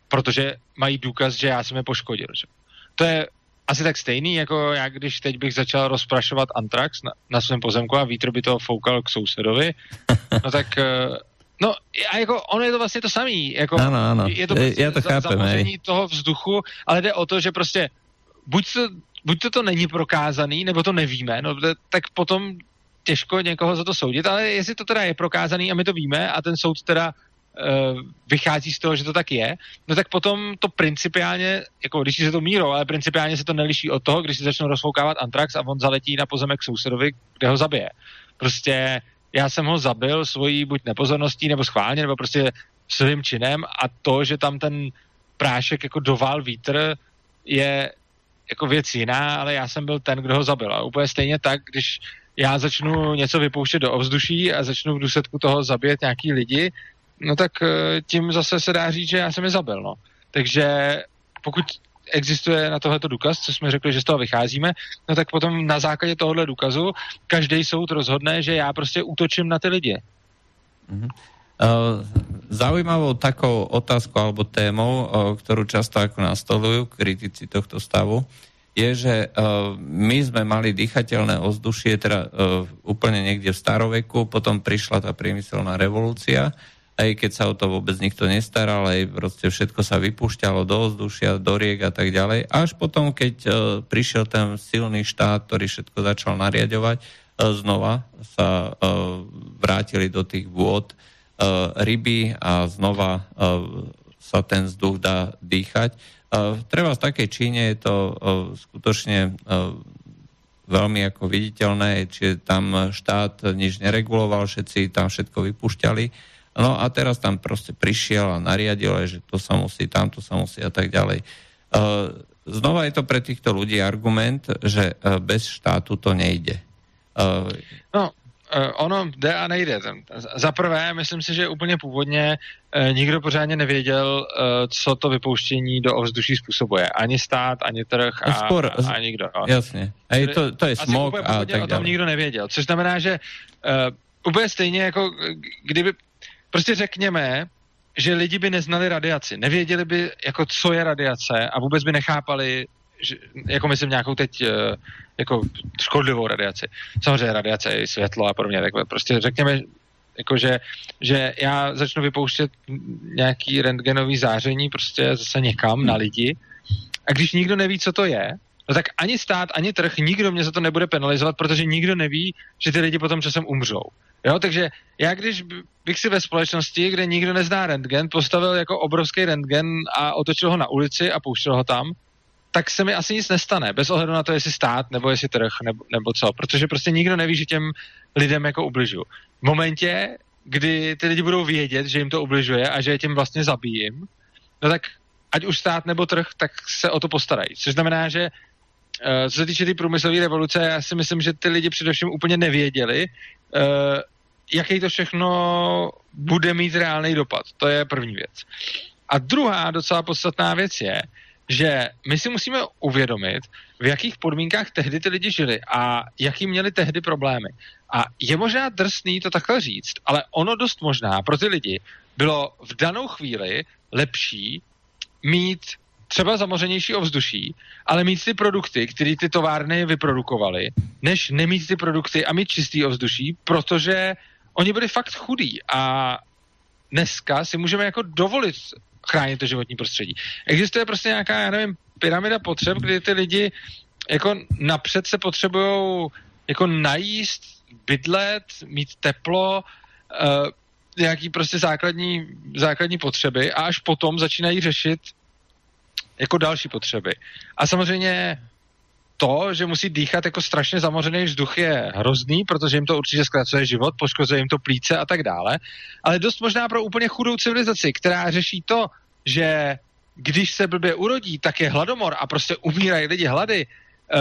protože mají důkaz, že já jsem je poškodil. Že? To je asi tak stejný, jako já, když teď bych začal rozprašovat Antrax na, na svém pozemku a vítr by to foukal k sousedovi, no tak uh, No a jako ono je to vlastně to samý. Jako, ano, ano. Je to prostě já to chápem, toho vzduchu, ale jde o to, že prostě buď to, buď to, to není prokázaný, nebo to nevíme, no tak potom těžko někoho za to soudit, ale jestli to teda je prokázaný a my to víme a ten soud teda uh, vychází z toho, že to tak je, no tak potom to principiálně, jako když se to mírou, ale principiálně se to neliší od toho, když si začnou rozfoukávat antrax a on zaletí na pozemek sousedovi, kde ho zabije. Prostě já jsem ho zabil svojí buď nepozorností, nebo schválně, nebo prostě svým činem a to, že tam ten prášek jako doval vítr, je jako věc jiná, ale já jsem byl ten, kdo ho zabil. A úplně stejně tak, když já začnu něco vypouštět do ovzduší a začnu v důsledku toho zabíjet nějaký lidi, no tak eh, tím zase se dá říct, že já jsem je zabil. No. Takže pokud existuje na tohleto důkaz, co jsme řekli, že z toho vycházíme, no tak potom na základě tohohle důkazu každý soud rozhodne, že já prostě útočím na ty lidi. Mm-hmm. Uh, zaujímavou takou otázkou alebo témou, uh, ktorú často ako nastolujú kritici tohto stavu, je, že uh, my sme mali dýchateľné ovzdušie teda úplne niekde v staroveku, potom prišla tá priemyselná revolúcia aj keď sa o to vôbec nikto nestaral, aj proste všetko sa vypúšťalo do ovzdušia, do riek a tak ďalej. Až potom, keď uh, prišiel ten silný štát, ktorý všetko začal nariadovať, uh, znova sa uh, vrátili do tých vôd uh, ryby a znova uh, sa ten vzduch dá dýchať. Uh, treba v takej Číne je to uh, skutočne uh, veľmi ako viditeľné, čiže tam štát nič nereguloval, všetci tam všetko vypúšťali No a teraz tam proste prišiel a nariadil, že to sa musí, tamto sa musí a tak ďalej. Uh, znova je to pre týchto ľudí argument, že uh, bez štátu to nejde. Uh, no, ono jde a nejde. Za prvé, myslím si, že úplně původně nikdo pořádně nevěděl, co to vypouštění do ovzduší způsobuje. Ani stát, ani trh a, Spor, a, a nikdo. No. Jasně. A to, to je smog a tak dále. o tom nikdo nevěděl. Což znamená, že uh, úplně stejně jako kdyby Prostě řekněme, že lidi by neznali radiaci, nevěděli by, jako co je radiace a vůbec by nechápali, že, jako myslím nějakou teď eh, jako škodlivou radiaci. Samozřejmě radiace je světlo a podobně, tak prostě řekněme, jako že, že já začnu vypouštět nějaký rentgenový záření prostě zase někam na lidi a když nikdo neví, co to je, no tak ani stát, ani trh, nikdo mě za to nebude penalizovat, protože nikdo neví, že ty lidi potom časem umřou. Jo, takže já když bych si ve společnosti, kde nikdo nezná rentgen, postavil jako obrovský rentgen a otočil ho na ulici a pouštěl ho tam, tak se mi asi nic nestane, bez ohledu na to, jestli stát, nebo jestli trh, nebo, nebo co, protože prostě nikdo neví, že těm lidem jako ubližuju. V momentě, kdy ty lidi budou vědět, že jim to ubližuje a že je tím vlastně zabijím, no tak ať už stát nebo trh, tak se o to postarají. Což znamená, že co se týče té průmyslové revoluce, já si myslím, že ty lidi především úplně nevěděli, uh, jaký to všechno bude mít reálný dopad. To je první věc. A druhá docela podstatná věc je, že my si musíme uvědomit, v jakých podmínkách tehdy ty lidi žili a jaký měli tehdy problémy. A je možná drsný to takhle říct, ale ono dost možná pro ty lidi bylo v danou chvíli lepší mít třeba zamořenější ovzduší, ale mít ty produkty, které ty továrny vyprodukovaly, než nemít ty produkty a mít čistý ovzduší, protože oni byli fakt chudí a dneska si můžeme jako dovolit chránit to životní prostředí. Existuje prostě nějaká, já nevím, pyramida potřeb, kdy ty lidi jako napřed se potřebují jako najíst, bydlet, mít teplo, uh, nějaký prostě základní, základní potřeby a až potom začínají řešit jako další potřeby. A samozřejmě to, že musí dýchat jako strašně zamořený vzduch je hrozný, protože jim to určitě zkracuje život, poškozuje jim to plíce a tak dále, ale dost možná pro úplně chudou civilizaci, která řeší to, že když se blbě urodí, tak je hladomor a prostě umírají lidi hlady, uh,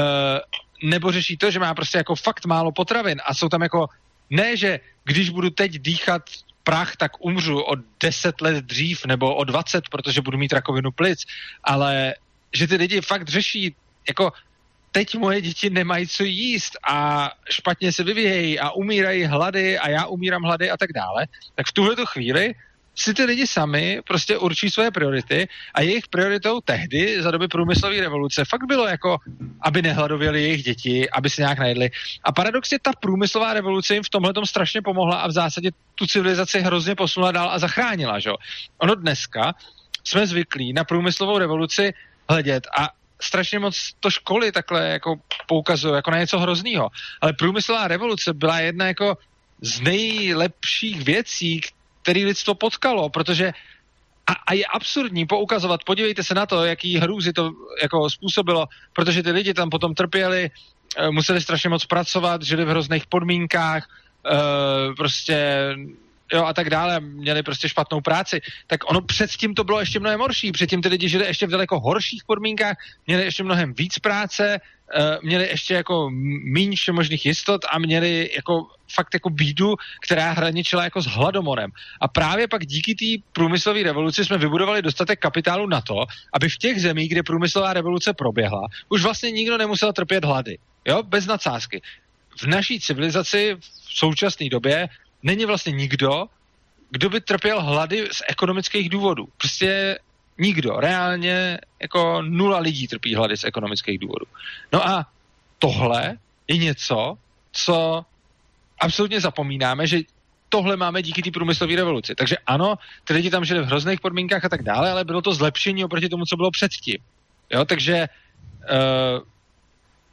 nebo řeší to, že má prostě jako fakt málo potravin a jsou tam jako, ne, že když budu teď dýchat prach, tak umřu o 10 let dřív nebo o 20, protože budu mít rakovinu plic, ale že ty lidi fakt řeší, jako teď moje děti nemají co jíst a špatně se vyvíjejí a umírají hlady a já umírám hlady a tak dále, tak v tuhle chvíli si ty lidi sami prostě určí svoje priority a jejich prioritou tehdy za doby průmyslové revoluce fakt bylo jako, aby nehladověli jejich děti, aby si nějak najedli. A paradoxně ta průmyslová revoluce jim v tomhle strašně pomohla a v zásadě tu civilizaci hrozně posunula dál a zachránila. Že? Ono dneska jsme zvyklí na průmyslovou revoluci hledět a strašně moc to školy takhle jako poukazují jako na něco hroznýho. Ale průmyslová revoluce byla jedna jako z nejlepších věcí, který lidstvo potkalo, protože a, a je absurdní poukazovat, podívejte se na to, jaký hrůzy to jako způsobilo, protože ty lidi tam potom trpěli, eh, museli strašně moc pracovat, žili v hrozných podmínkách, uh, prostě jo, a tak dále, měli prostě špatnou práci, tak ono předtím to bylo ještě mnohem horší. Předtím ty lidi žili ještě v daleko horších podmínkách, měli ještě mnohem víc práce, měli ještě jako méně možných jistot a měli jako fakt jako bídu, která hraničila jako s hladomorem. A právě pak díky té průmyslové revoluci jsme vybudovali dostatek kapitálu na to, aby v těch zemích, kde průmyslová revoluce proběhla, už vlastně nikdo nemusel trpět hlady. Jo, bez nadsázky. V naší civilizaci v současné době není vlastně nikdo, kdo by trpěl hlady z ekonomických důvodů. Prostě nikdo. Reálně jako nula lidí trpí hlady z ekonomických důvodů. No a tohle je něco, co absolutně zapomínáme, že tohle máme díky té průmyslové revoluci. Takže ano, ty lidi tam žili v hrozných podmínkách a tak dále, ale bylo to zlepšení oproti tomu, co bylo předtím. Jo, takže uh,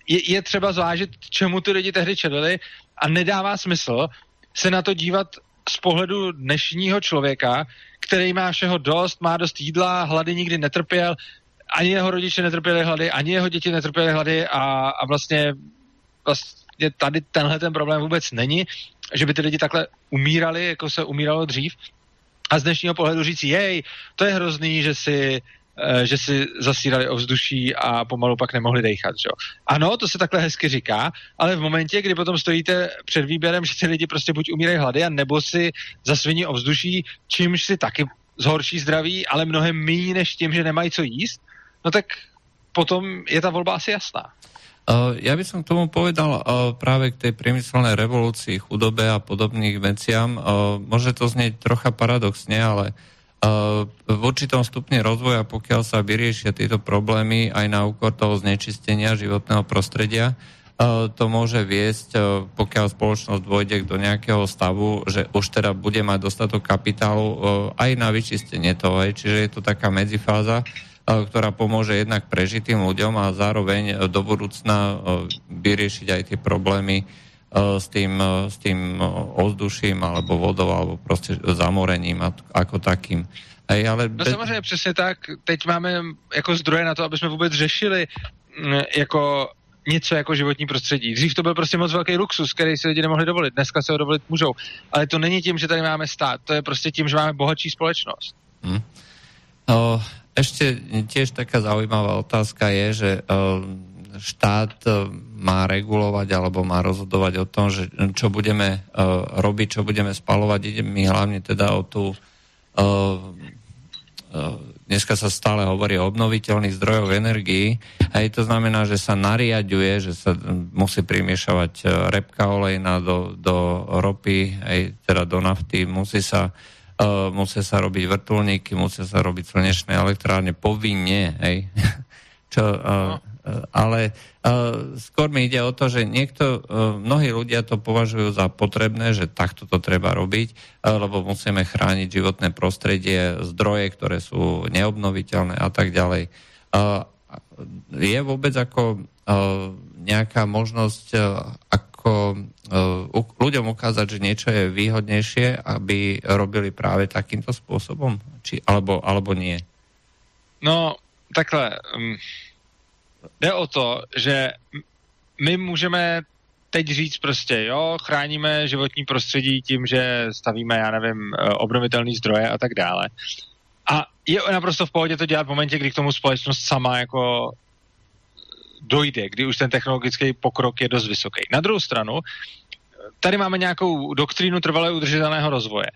je, je třeba zvážit, čemu ty lidi tehdy čelili a nedává smysl se na to dívat z pohledu dnešního člověka, který má všeho dost, má dost jídla, hlady nikdy netrpěl, ani jeho rodiče netrpěli hlady, ani jeho děti netrpěly hlady a, a vlastně, vlastně tady tenhle ten problém vůbec není, že by ty lidi takhle umírali, jako se umíralo dřív. A z dnešního pohledu říct, jej, to je hrozný, že si že si zasírali ovzduší a pomalu pak nemohli dechat. Že? Ano, to se takhle hezky říká, ale v momentě, kdy potom stojíte před výběrem, že ty lidi prostě buď umírají hlady, a nebo si zasviní ovzduší, čímž si taky zhorší zdraví, ale mnohem méně než tím, že nemají co jíst, no tak potom je ta volba asi jasná. Uh, ja by som k tomu povedal uh, práve k tej priemyselnej revolúcii, chudobe a podobných veciam. Uh, môže to znieť trocha paradoxne, ale v určitom stupni rozvoja, pokiaľ sa vyriešia tieto problémy aj na úkor toho znečistenia životného prostredia, to môže viesť, pokiaľ spoločnosť dôjde do nejakého stavu, že už teda bude mať dostatok kapitálu aj na vyčistenie toho. Čiže je to taká medzifáza, ktorá pomôže jednak prežitým ľuďom a zároveň do budúcna vyriešiť aj tie problémy s tým, e, s tým e, ovzduším alebo vodou alebo prostě zamorením ako takým. Hej, ale no samozřejmě přesně tak. Teď máme jako zdroje na to, aby jsme vůbec řešili mm, jako něco jako životní prostředí. Dřív to byl prostě moc velký luxus, který si lidi nemohli dovolit. Dneska se ho dovolit můžou. Ale to není tím, že tady máme stát. To je prostě tím, že máme bohatší společnost. Hmm. O, ešte tiež taká zaujímavá otázka je, že štát e, má regulovať alebo má rozhodovať o tom, že čo budeme uh, robiť, čo budeme spalovať. Ide mi hlavne teda o tú... Uh, dneska sa stále hovorí o obnoviteľných zdrojoch energií. Hej, to znamená, že sa nariaduje, že sa musí primiešavať repka olejna do, do ropy, hej, teda do nafty, musí sa Uh, musia sa robiť vrtulníky, musia sa robiť slnečné elektrárne povinne, hej. Čo, uh, no ale uh, skôr mi ide o to, že niekto, uh, mnohí ľudia to považujú za potrebné, že takto to treba robiť, uh, lebo musíme chrániť životné prostredie, zdroje, ktoré sú neobnoviteľné a tak ďalej. Uh, je vôbec ako uh, nejaká možnosť, uh, ako uh, ľuďom ukázať, že niečo je výhodnejšie, aby robili práve takýmto spôsobom? Či, alebo, alebo nie? No, takhle. Um jde o to, že my můžeme teď říct prostě, jo, chráníme životní prostředí tím, že stavíme, já nevím, eh, obnovitelné zdroje a tak dále. A je naprosto v pohodě to dělat v momentě, kdy k tomu společnost sama jako dojde, kdy už ten technologický pokrok je dost vysoký. Na druhou stranu, tady máme nějakou doktrínu trvalé udržitelného rozvoje.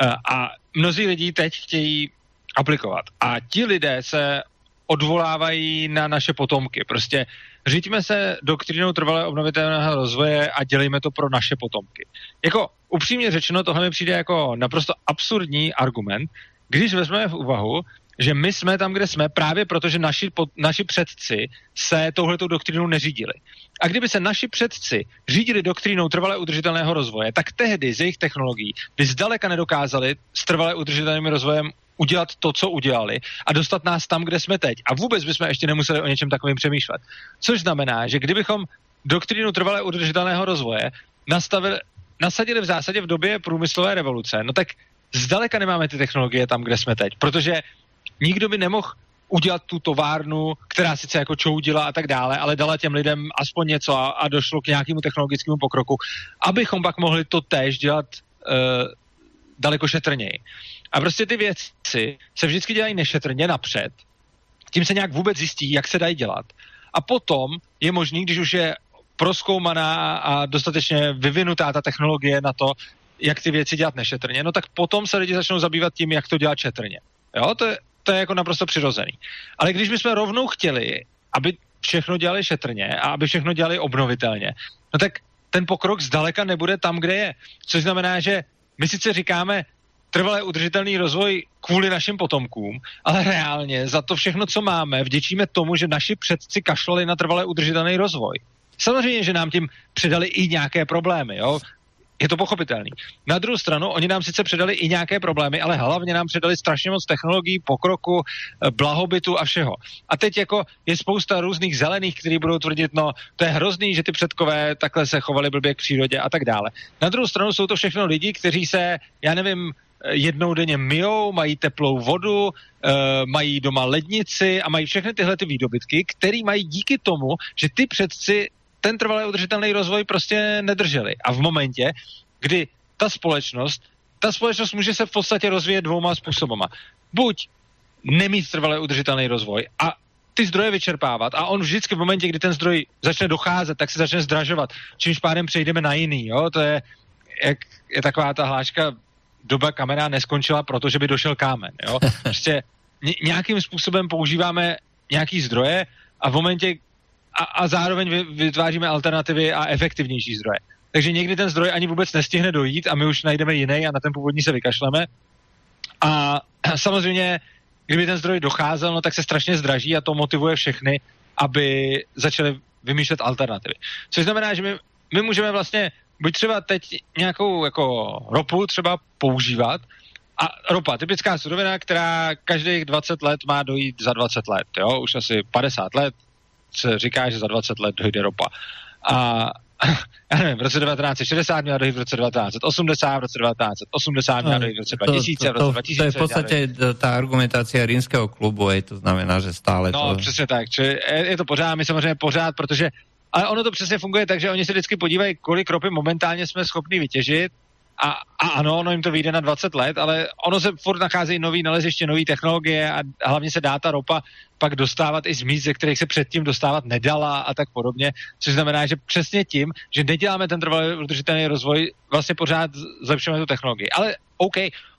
Eh, a mnozí lidi teď chtějí aplikovat. A ti lidé se odvolávají na naše potomky. Prostě řídíme se doktrínou trvalé obnovitelného rozvoje a dělejme to pro naše potomky. Jako upřímně řečeno, tohle mi přijde jako naprosto absurdní argument, když vezmeme v úvahu, že my jsme tam, kde jsme, právě protože naši, po, naši předci se touhletou doktrínou neřídili. A kdyby se naši předci řídili doktrínou trvalé udržitelného rozvoje, tak tehdy z jejich technologií by zdaleka nedokázali s trvalé udržitelným rozvojem udělat to, co udělali a dostat nás tam, kde jsme teď. A vůbec bychom ještě nemuseli o něčem takovým přemýšlet. Což znamená, že kdybychom doktrínu trvalé udržitelného rozvoje nastavili, nasadili v zásadě v době průmyslové revoluce, no tak zdaleka nemáme ty technologie tam, kde jsme teď, protože nikdo by nemohl udělat tu továrnu, která sice jako čoudila a tak dále, ale dala těm lidem aspoň něco a, a došlo k nějakému technologickému pokroku, abychom pak mohli to též dělat uh, daleko šetrněji. A prostě ty věci se vždycky dělají nešetrně napřed, tím se nějak vůbec zjistí, jak se dají dělat. A potom je možný, když už je proskoumaná a dostatečně vyvinutá ta technologie na to, jak ty věci dělat nešetrně, no tak potom se lidi začnou zabývat tím, jak to dělat šetrně. Jo, to je, to je jako naprosto přirozený. Ale když bychom rovnou chtěli, aby všechno dělali šetrně a aby všechno dělali obnovitelně, no tak ten pokrok zdaleka nebude tam, kde je. Což znamená, že my sice říkáme trvalé udržitelný rozvoj kvůli našim potomkům, ale reálně za to všechno, co máme, vděčíme tomu, že naši předci kašlali na trvalé udržitelný rozvoj. Samozřejmě, že nám tím přidali i nějaké problémy. Jo? je to pochopitelný. Na druhou stranu, oni nám sice předali i nějaké problémy, ale hlavně nám předali strašně moc technologií, pokroku, eh, blahobytu a všeho. A teď jako je spousta různých zelených, kteří budou tvrdit, no to je hrozný, že ty předkové takhle se chovali blbě k přírodě a tak dále. Na druhou stranu jsou to všechno lidi, kteří se, já nevím, jednou denně myjou, mají teplou vodu, e, mají doma lednici a mají všechny tyhle ty výdobytky, které mají díky tomu, že ty předci ten trvalý udržitelný rozvoj prostě nedrželi. A v momentě, kdy ta společnost, ta společnost může se v podstatě rozvíjet dvouma způsobama. Buď nemít trvalý udržitelný rozvoj a ty zdroje vyčerpávat a on vždycky v momentě, kdy ten zdroj začne docházet, tak se začne zdražovat, čímž pádem přejdeme na jiný, jo, to je, jak je taková ta hláška, doba kamera neskončila, protože by došel kámen, jo, prostě nějakým způsobem používáme nějaký zdroje a v momentě, a, a zároveň vytváříme alternativy a efektivnější zdroje. Takže někdy ten zdroj ani vůbec nestihne dojít a my už najdeme jiný a na ten původní se vykašleme. A samozřejmě, kdyby ten zdroj docházel, no tak se strašně zdraží a to motivuje všechny, aby začali vymýšlet alternativy. Což znamená, že my, my můžeme vlastně buď třeba teď nějakou jako ropu třeba používat, a ropa, typická surovina, která každých 20 let má dojít za 20 let, jo, už asi 50 let se říká, že za 20 let dojde ropa. A já nevím, v roce 1960 měla dojít v roce 1980, v roce 1980 měla dojít v roce 2000, v roce 2000. To je v podstatě ta argumentace rímského klubu, je, to znamená, že stále no, to... No, přesně tak, či je to pořád, my samozřejmě pořád, protože ale ono to přesně funguje tak, že oni se vždycky podívají, kolik ropy momentálně jsme schopni vytěžit a, a ano, ono jim to vyjde na 20 let, ale ono se furt nacházejí nový naleziště, nové technologie a hlavně se dá ta ropa pak dostávat i z míst, ze kterých se předtím dostávat nedala a tak podobně, což znamená, že přesně tím, že neděláme ten trvalý udržitelný rozvoj, vlastně pořád zlepšujeme tu technologii. Ale OK,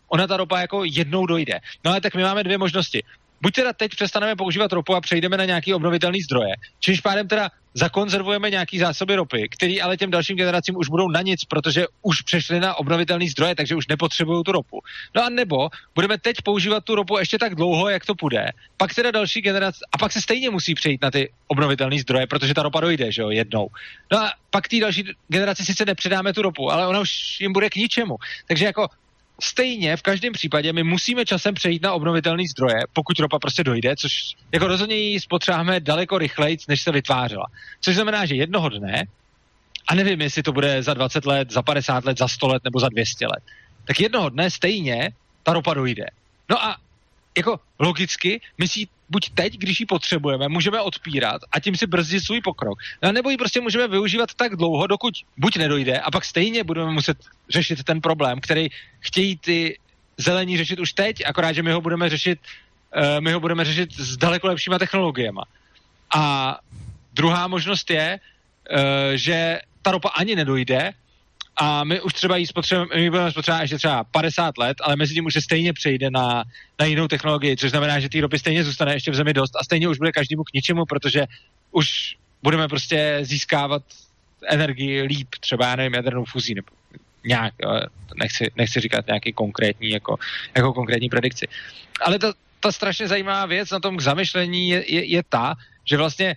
ona ta ropa jako jednou dojde. No ale tak my máme dvě možnosti buď teda teď přestaneme používat ropu a přejdeme na nějaký obnovitelný zdroje, čímž pádem teda zakonzervujeme nějaký zásoby ropy, které ale těm dalším generacím už budou na nic, protože už přešly na obnovitelný zdroje, takže už nepotřebují tu ropu. No a nebo budeme teď používat tu ropu ještě tak dlouho, jak to půjde, pak teda další generace, a pak se stejně musí přejít na ty obnovitelné zdroje, protože ta ropa dojde, že jo, jednou. No a pak té další generaci sice nepředáme tu ropu, ale ona už jim bude k ničemu. Takže jako Stejně v každém případě my musíme časem přejít na obnovitelné zdroje, pokud ropa prostě dojde, což jako rozhodně ji spotřebáme daleko rychleji, než se vytvářela. Což znamená, že jednoho dne, a nevím, jestli to bude za 20 let, za 50 let, za 100 let nebo za 200 let, tak jednoho dne stejně ta ropa dojde. No a jako logicky, my si buď teď, když ji potřebujeme, můžeme odpírat a tím si brzdit svůj pokrok. No, nebo ji prostě můžeme využívat tak dlouho, dokud buď nedojde a pak stejně budeme muset řešit ten problém, který chtějí ty zelení řešit už teď, akorát, že my ho budeme řešit, uh, my ho budeme řešit s daleko lepšíma technologiemi. A druhá možnost je, uh, že ta ropa ani nedojde, a my už třeba ji spotřebujeme, my budeme spotřebovat ještě třeba 50 let, ale mezi tím už se stejně přejde na, na jinou technologii, což znamená, že té ropy stejně zůstane ještě v zemi dost a stejně už bude každému k ničemu, protože už budeme prostě získávat energii líp, třeba, já nevím, jadernou fuzí, nebo nějak, nechci, nechci říkat nějaký konkrétní, jako, jako konkrétní predikci. Ale to, ta strašně zajímavá věc na tom k zamyšlení je, je, je ta, že vlastně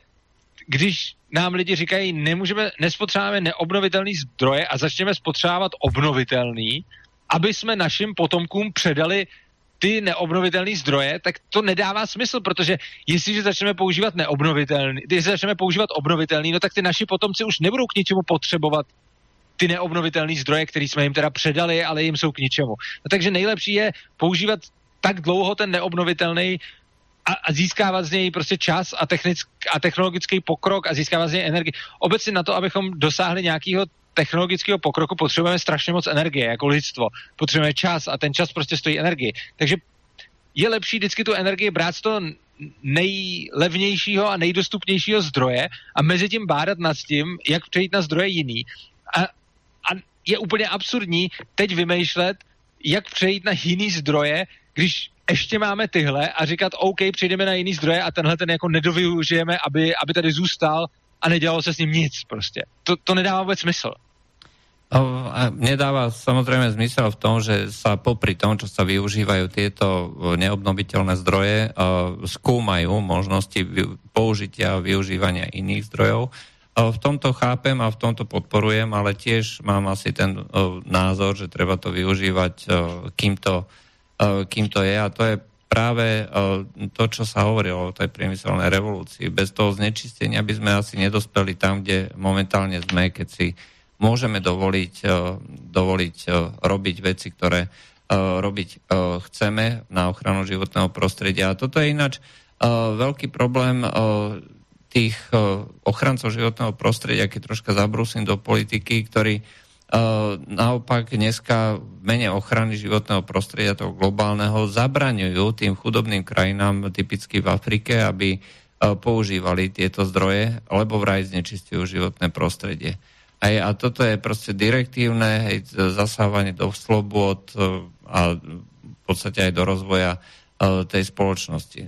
když nám lidi říkají, nemůžeme, nespotřebujeme neobnovitelný zdroje a začneme spotřebovat obnovitelný, aby jsme našim potomkům předali ty neobnovitelné zdroje, tak to nedává smysl, protože jestliže začneme používat neobnovitelný, jestli začneme používat obnovitelný, no tak ty naši potomci už nebudou k ničemu potřebovat ty neobnovitelné zdroje, které jsme jim teda předali, ale jim jsou k ničemu. No takže nejlepší je používat tak dlouho ten neobnovitelný a, a získávat z něj prostě čas a, technick, a technologický pokrok a získávat z něj energii. Obecně na to, abychom dosáhli nějakého technologického pokroku, potřebujeme strašně moc energie jako lidstvo. Potřebujeme čas a ten čas prostě stojí energii. Takže je lepší vždycky tu energii brát z toho nejlevnějšího a nejdostupnějšího zdroje a mezi tím bádat nad tím, jak přejít na zdroje jiný. A, a je úplně absurdní teď vymýšlet, jak přejít na jiný zdroje, když ještě máme tyhle a říkat, OK, přejdeme na jiný zdroje a tenhle ten jako nedovyužijeme, aby, aby tady zůstal a nedělalo se s ním nic prostě. To, to nedává vůbec smysl. A nedáva samozrejme zmysel v tom, že sa popri tom, čo sa využívajú tieto neobnoviteľné zdroje, skúmajú možnosti použitia a využívania iných zdrojov. V tomto chápem a v tomto podporujem, ale tiež mám asi ten názor, že treba to využívať, kým to, kým to je. A to je práve to, čo sa hovorilo o tej priemyselnej revolúcii. Bez toho znečistenia by sme asi nedospeli tam, kde momentálne sme, keď si môžeme dovoliť, eh, dovoliť eh, robiť veci, ktoré eh, robiť chceme na ochranu životného prostredia. A toto je ináč veľký problém tých ochrancov životného prostredia, keď troška zabrúsim do politiky, ktorí naopak dneska v mene ochrany životného prostredia toho globálneho zabraňujú tým chudobným krajinám, typicky v Afrike, aby používali tieto zdroje, lebo vraj znečistujú životné prostredie. Hej, a toto je proste direktívne, hej, zasávanie do slobod e, a v podstate aj do rozvoja tej společnosti.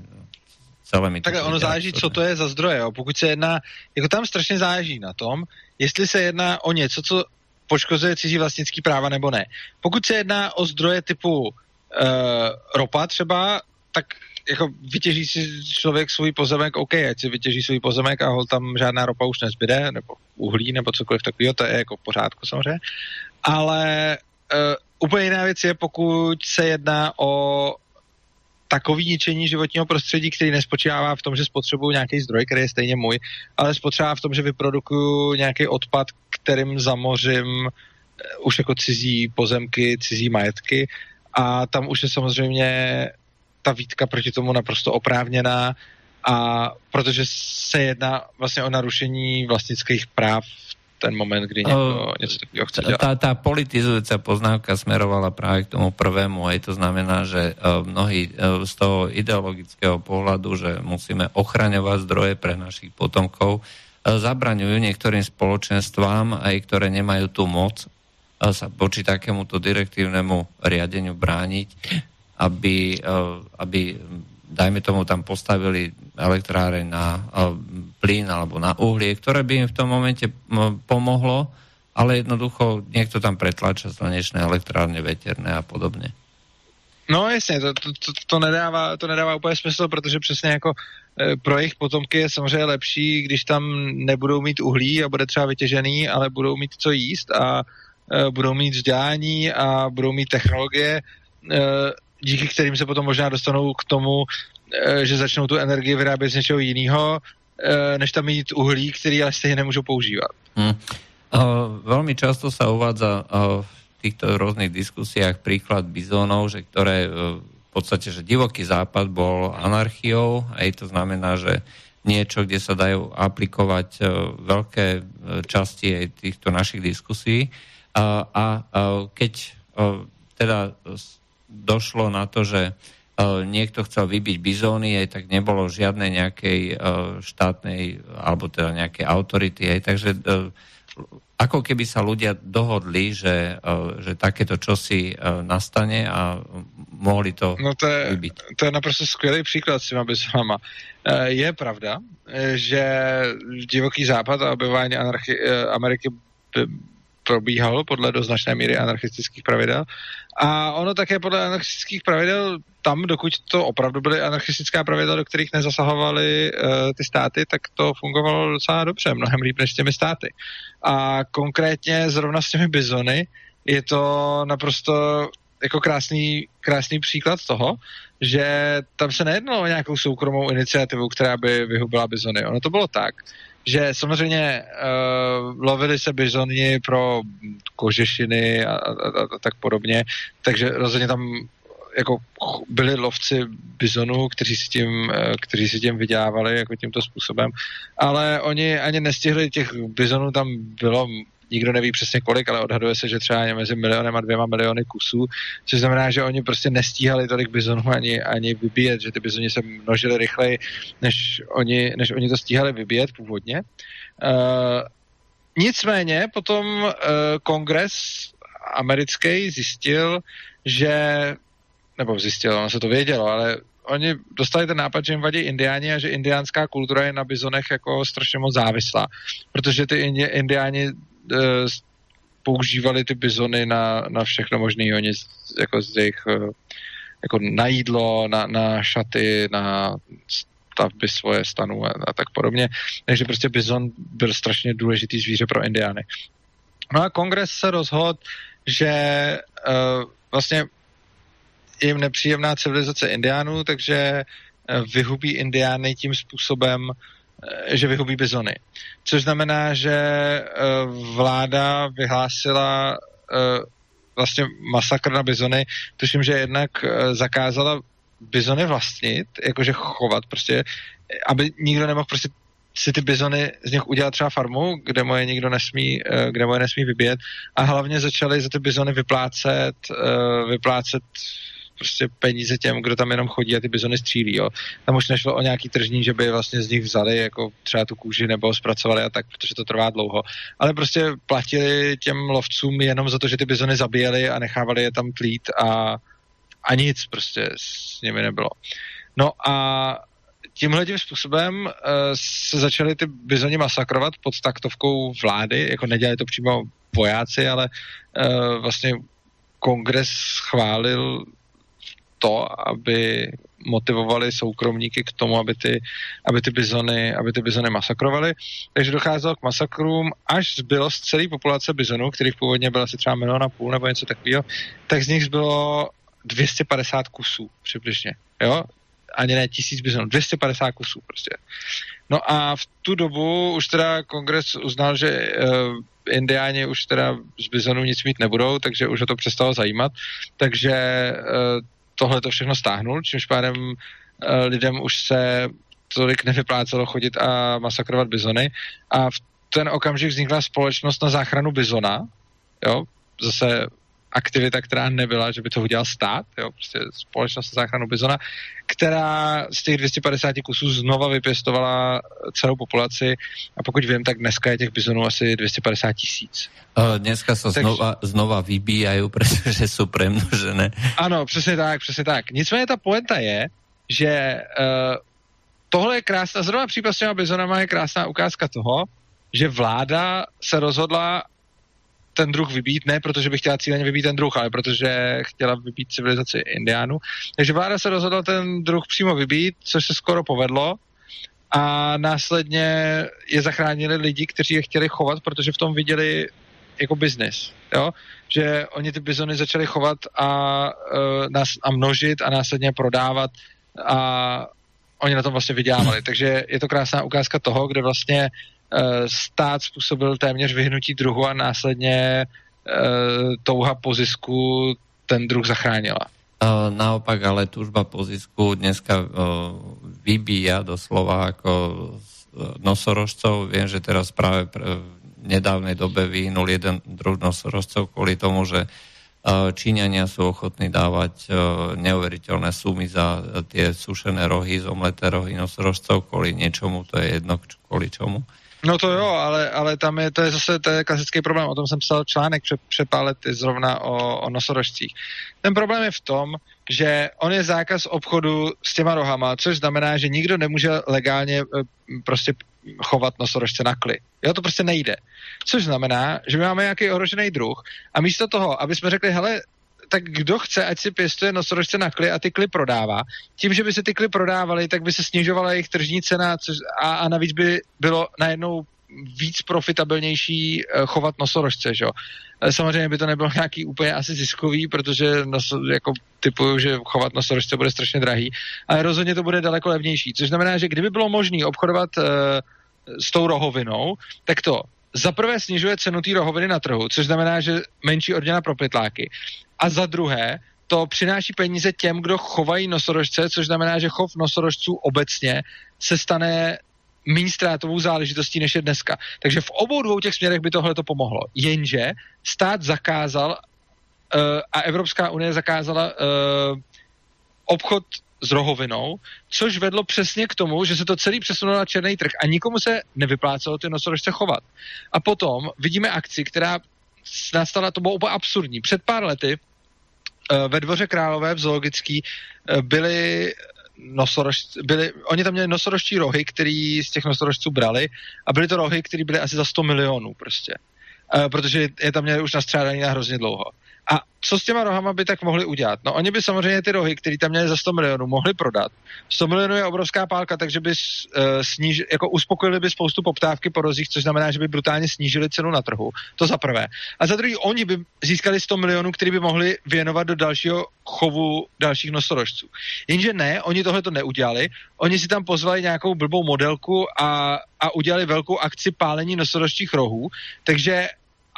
Celé tak ono záleží, co to je za zdroje. Jo. Pokud se jedná, jako tam strašně záleží na tom, jestli se jedná o něco, co poškozuje cizí vlastnický práva nebo ne. Pokud se jedná o zdroje typu uh, ropa třeba, tak jako vytěží si člověk svůj pozemek, OK, ať si vytěží svůj pozemek a hol tam žádná ropa už nezbyde, nebo uhlí, nebo cokoliv takového, to je jako v pořádku samozřejmě. Ale uh, úplně jiná věc je, pokud se jedná o takový ničení životního prostředí, který nespočívá v tom, že spotřebuju nějaký zdroj, který je stejně můj, ale spočívá v tom, že vyprodukuju nějaký odpad, kterým zamořím eh, už jako cizí pozemky, cizí majetky. A tam už je samozřejmě ta výtka proti tomu naprosto oprávněná. A protože se jedná vlastně o narušení vlastnických práv ten moment, kdy někdo uh, něco takového chce dělat. Tá, tá politizujúca poznámka smerovala práve k tomu prvému, aj to znamená, že uh, mnohí uh, z toho ideologického pohľadu, že musíme ochraňovať zdroje pre našich potomkov, zabraňujú niektorým spoločenstvám, aj ktoré nemajú tú moc, sa voči takémuto direktívnemu riadeniu brániť aby, aby dajme tomu tam postavili elektráre na plyn alebo na uhlie, ktoré by im v tom momente pomohlo, ale jednoducho niekto tam pretlača slnečné elektrárne, veterné a podobně. No jasně, to, to, to, to, nedává, to nedává úplně smysl, protože přesně jako e, pro jejich potomky je samozřejmě lepší, když tam nebudou mít uhlí a bude třeba vytěžený, ale budou mít co jíst a e, budou mít vzdělání a budou mít technologie, e, díky kterým se potom možná dostanou k tomu, eh, že začnou tu energii vyrábět z něčeho jiného, eh, než tam mít uhlí, který ale stejně nemůžou používat. Hmm. Uh, často sa uvádza v týchto rôznych diskusiách príklad bizónov, že ktoré uh, v podstate, že divoký západ bol anarchiou, aj to znamená, že niečo, kde sa dajú aplikovať veľké časti aj týchto našich diskusí. A uh, keď teda došlo na to, že niekto chcel vybiť bizóny, aj tak nebolo žiadnej nejakej štátnej alebo teda nejakej autority, aj takže ako keby sa ľudia dohodli, že, že takéto čosi nastane a mohli to, no to je, vybiť. To je naprosto skvělý příklad s těma bizonama. Je pravda, že divoký západ a objevování Ameriky probíhalo podle do značné míry anarchistických pravidel. A ono také podle anarchistických pravidel, tam, dokud to opravdu byly anarchistická pravidla, do kterých nezasahovaly uh, ty státy, tak to fungovalo docela dobře, mnohem líp než s těmi státy. A konkrétně zrovna s těmi bizony je to naprosto jako krásný, krásný příklad toho, že tam se nejednalo o nějakou soukromou iniciativu, která by vyhubila bizony. Ono to bylo tak, že samozřejmě uh, lovili se bizoni pro kožešiny a, a, a, a tak podobně, takže rozhodně tam jako byli lovci bizonů, kteří si tím, eh, kteří si tím vydělávali jako tímto způsobem, ale oni ani nestihli, těch bizonů tam bylo nikdo neví přesně kolik, ale odhaduje se, že třeba mezi milionem a dvěma miliony kusů, což znamená, že oni prostě nestíhali tolik bizonů ani, ani vybíjet, že ty bizony se množily rychleji, než oni, než oni to stíhali vybíjet původně. Uh, nicméně potom uh, kongres americký zjistil, že nebo zjistil, on se to vědělo, ale oni dostali ten nápad, že jim vadí indiáni a že indiánská kultura je na bizonech jako strašně moc závislá, protože ty indiáni používali ty bizony na, na všechno možné, oni jako z jejich uh, jako na jídlo, na, na šaty, na stavby svoje stanu a, a tak podobně. Takže prostě bizon byl strašně důležitý zvíře pro indiány. No a kongres se rozhodl, že uh, vlastně jim nepříjemná civilizace indiánů, takže vyhubí indiány tím způsobem, Eh, že vyhubí bizony. Což znamená, že eh, vláda vyhlásila eh, vlastně masakr na bizony, tuším, že jednak zakázala bizony vlastnit, jakože chovat prostě, aby nikdo nemohl prostě si ty bizony z nich udělat třeba farmu, kde mu je nikdo nesmí, kde mu je nesmí vybíjet a hlavně začali za ty bizony vyplácet, vyplácet prostě peníze těm, kdo tam jenom chodí a ty bizony střílí. Jo. Tam už nešlo o nějaký tržní, že by vlastně z nich vzali jako třeba tu kůži nebo zpracovali a tak, protože to trvá dlouho. Ale prostě platili těm lovcům jenom za to, že ty bizony zabíjeli a nechávali je tam tlít a, a nic prostě s nimi nebylo. No a tímhle tím způsobem uh, se začaly ty bizoni masakrovat pod taktovkou vlády, jako nedělali to přímo vojáci, ale uh, vlastně kongres schválil to, aby motivovali soukromníky k tomu, aby ty, aby ty bizony, aby ty bizony masakrovali. Takže docházelo k masakrům, až zbylo z celé populace bizonů, kterých původně bylo asi třeba milion a půl nebo něco takového, tak z nich zbylo 250 kusů přibližně. Jo? Ani ne tisíc bizonů, 250 kusů prostě. No a v tu dobu už teda kongres uznal, že uh, indiáni už teda z bizonů nic mít nebudou, takže už ho to přestalo zajímat. Takže uh, tohle to všechno stáhnul, čímž pádem uh, lidem už se tolik nevyplácelo chodit a masakrovat bizony. A v ten okamžik vznikla společnost na záchranu bizona, jo, zase aktivita, která nebyla, že by to udělal stát, jo, prostě společnost záchranu bizona, která z těch 250 kusů znova vypěstovala celou populaci a pokud vím, tak dneska je těch bizonů asi 250 tisíc. Uh, dneska se Takže... znova, znova vybíjají, protože jsou premnožené. Ano, přesně tak, přesně tak. Nicméně ta poenta je, že uh, tohle je krásná, zrovna případ s těma bizonama je krásná ukázka toho, že vláda se rozhodla ten druh vybít, ne protože by chtěla cíleně vybít ten druh, ale protože chtěla vybít civilizaci indiánů. Takže vláda se rozhodla ten druh přímo vybít, což se skoro povedlo a následně je zachránili lidi, kteří je chtěli chovat, protože v tom viděli jako biznis, že oni ty bizony začali chovat a, uh, a množit a následně prodávat a oni na tom vlastně vydělávali. Takže je to krásná ukázka toho, kde vlastně stát způsobil téměř vyhnutí druhu a následně eh, touha po zisku ten druh zachránila. Uh, naopak, ale tužba po zisku dneska uh, vybíja doslova ako nosorožcov. Viem, že teraz práve v nedávnej dobe vyhnul jeden druh nosorožcov kvôli tomu, že Číňania sú ochotní dávať neuveriteľné sumy za tie sušené rohy, zomleté rohy nosorožcov kvôli niečomu, to je jedno kvôli čomu. No to jo, ale, ale tam je, to je zase to je klasický problém, o tom jsem psal článek před, před pár lety zrovna o, o nosorožcích. Ten problém je v tom, že on je zákaz obchodu s těma rohama, což znamená, že nikdo nemůže legálně eh, prostě chovat nosorožce na kly. Jo, to prostě nejde. Což znamená, že my máme nějaký ohrožený druh a místo toho, aby jsme řekli, hele, tak kdo chce, ať si pěstuje nosorožce na kly a ty kly prodává. Tím, že by se ty kly prodávaly, tak by se snižovala jejich tržní cena což, a, a navíc by bylo najednou víc profitabilnější eh, chovat nosorožce, že jo. Eh, samozřejmě by to nebylo nějaký úplně asi ziskový, protože nos, jako typuju, že chovat nosorožce bude strašně drahý, ale rozhodně to bude daleko levnější, což znamená, že kdyby bylo možné obchodovat uh, s tou rohovinou, tak to za prvé snižuje cenu té rohoviny na trhu, což znamená, že menší odměna pro pytláky. A za druhé, to přináší peníze těm, kdo chovají nosorožce, což znamená, že chov nosorožců obecně se stane méně ztrátovou záležitostí, než je dneska. Takže v obou dvou těch směrech by tohle to pomohlo. Jenže stát zakázal uh, a Evropská unie zakázala uh, obchod s rohovinou, což vedlo přesně k tomu, že se to celý přesunulo na černý trh a nikomu se nevyplácelo ty nosorožce chovat. A potom vidíme akci, která nastala, to bylo úplně absurdní. Před pár lety ve dvoře Králové v zoologický uh, byly nosorož, byli, oni tam měli nosorožčí rohy, který z těch nosorožců brali a byly to rohy, které byly asi za 100 milionů prostě. Uh, protože je tam měli už nastřádaný na hrozně dlouho. A co s těma rohama by tak mohli udělat? No oni by samozřejmě ty rohy, které tam měli za 100 milionů, mohli prodat. 100 milionů je obrovská pálka, takže by uh, sníž, jako uspokojili by spoustu poptávky po rozích, což znamená, že by brutálně snížili cenu na trhu. To za prvé. A za druhý, oni by získali 100 milionů, který by mohli věnovat do dalšího chovu dalších nosorožců. Jenže ne, oni tohle to neudělali. Oni si tam pozvali nějakou blbou modelku a, a udělali velkou akci pálení nosorožčích rohů, takže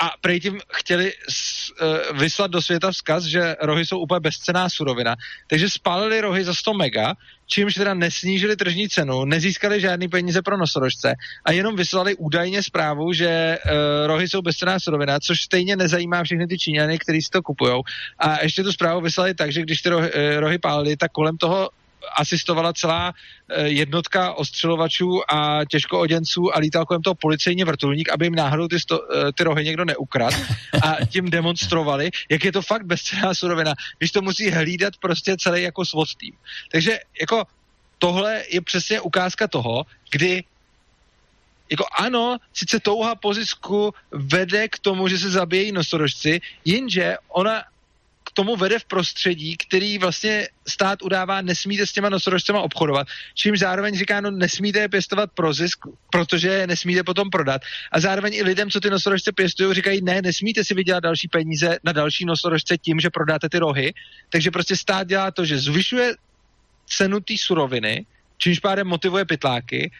a prej tím chtěli s, uh, vyslat do světa vzkaz, že rohy jsou úplně bezcená surovina. Takže spálili rohy za 100 mega, čímž teda nesnížili tržní cenu, nezískali žádný peníze pro nosorožce a jenom vyslali údajně zprávu, že uh, rohy jsou bezcená surovina, což stejně nezajímá všechny ty Číňany, kteří si to kupují. A ještě tu zprávu vyslali tak, že když ty rohy, uh, rohy pálili, tak kolem toho asistovala celá eh, jednotka ostřelovačů a těžkooděnců a lítal kolem toho policejní vrtulník, aby jim náhodou ty, sto, eh, ty rohy někdo neukrad a tím demonstrovali, jak je to fakt bezcená surovina, když to musí hlídat prostě celý jako SWAT tým. Takže jako tohle je přesně ukázka toho, kdy jako ano, sice touha po zisku vede k tomu, že se zabíjejí nosorožci, jenže ona tomu vede v prostředí, který vlastně stát udává, nesmíte s těma nosorožcema obchodovat, čím zároveň říká, no nesmíte je pěstovat pro zisk, protože je nesmíte potom prodat. A zároveň i lidem, co ty nosorožce pěstují, říkají, ne, nesmíte si vydělat další peníze na další nosorožce tím, že prodáte ty rohy. Takže prostě stát dělá to, že zvyšuje cenu té suroviny, čímž pádem motivuje pytláky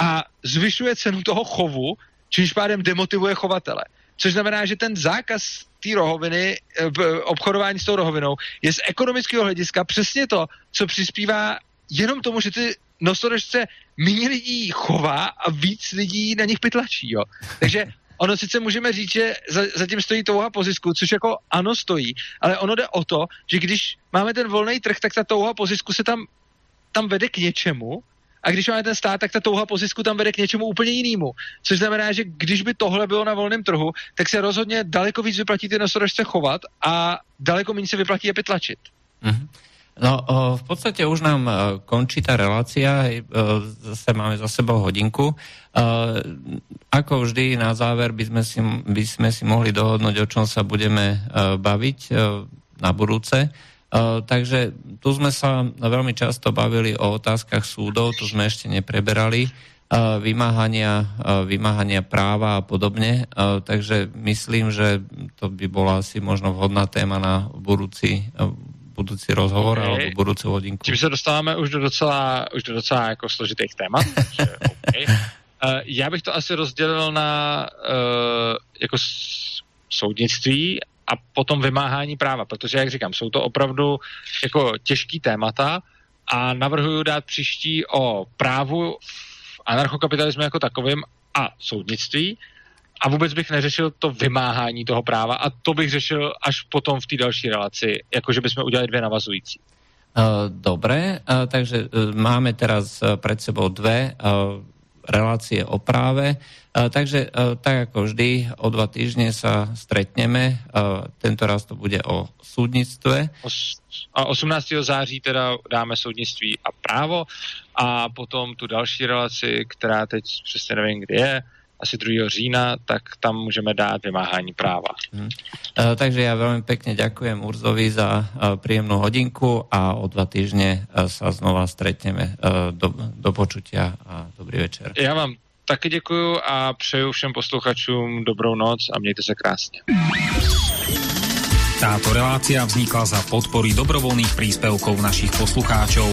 a zvyšuje cenu toho chovu, čímž pádem demotivuje chovatele. Což znamená, že ten zákaz té rohoviny, eh, obchodování s tou rohovinou, je z ekonomického hlediska přesně to, co přispívá jenom tomu, že ty nosorožce méně lidí chová a víc lidí na nich pytlačí. Jo. Takže ono sice můžeme říct, že za, zatím stojí touha po zisku, což jako ano stojí, ale ono jde o to, že když máme ten volný trh, tak ta touha po zisku se tam, tam vede k něčemu a když máme ten stát, tak ta touha po zisku tam vede k něčemu úplně jinému. Což znamená, že když by tohle bylo na volném trhu, tak se rozhodně daleko víc vyplatí ty nosorožce chovat a daleko méně se vyplatí je pytlačit. Mm-hmm. No, v podstate už nám e, končí tá relácia, e, zase máme za sebou hodinku. E, ako vždy na záver by sme si, by sme si mohli dohodnúť, o čom sa budeme baviť na budúce. Uh, takže tu sme sa veľmi často bavili o otázkach súdov, to sme ešte nepreberali, vymáhania, uh, vymáhania práva a podobne. Uh, takže myslím, že to by bola asi možno vhodná téma na budúci, uh, budúci rozhovor okay. alebo budúcu hodinku. Čím se dostáváme už do docela, už do docela jako složitých témat. že, okay. uh, já bych to asi rozdělil na uh, jako soudnictví a potom vymáhání práva, protože, jak říkám, jsou to opravdu jako těžký témata a navrhuji dát příští o právu v anarchokapitalismu jako takovým a soudnictví a vůbec bych neřešil to vymáhání toho práva a to bych řešil až potom v té další relaci, jakože bychom udělali dvě navazující. Dobre, takže máme teraz pred sebou dve relácie o práve. Takže tak ako vždy, o dva týždne sa stretneme. Tento raz to bude o súdnictve. A 18. září teda dáme soudnictví a právo a potom tu další relaci, která teď přesně nevím, kdy je, asi 2. října, tak tam můžeme dát vymáhání práva. Hmm. Uh, takže ja veľmi pekne ďakujem Urzovi za uh, príjemnú hodinku a o dva týždne uh, sa znova stretneme. Uh, do, do počutia a dobrý večer. Já vám taky děkuju a přeju všem posluchačům dobrou noc a mějte se krásně. Táto relácia vznikla za podpory dobrovoľných príspevkov našich poslucháčov.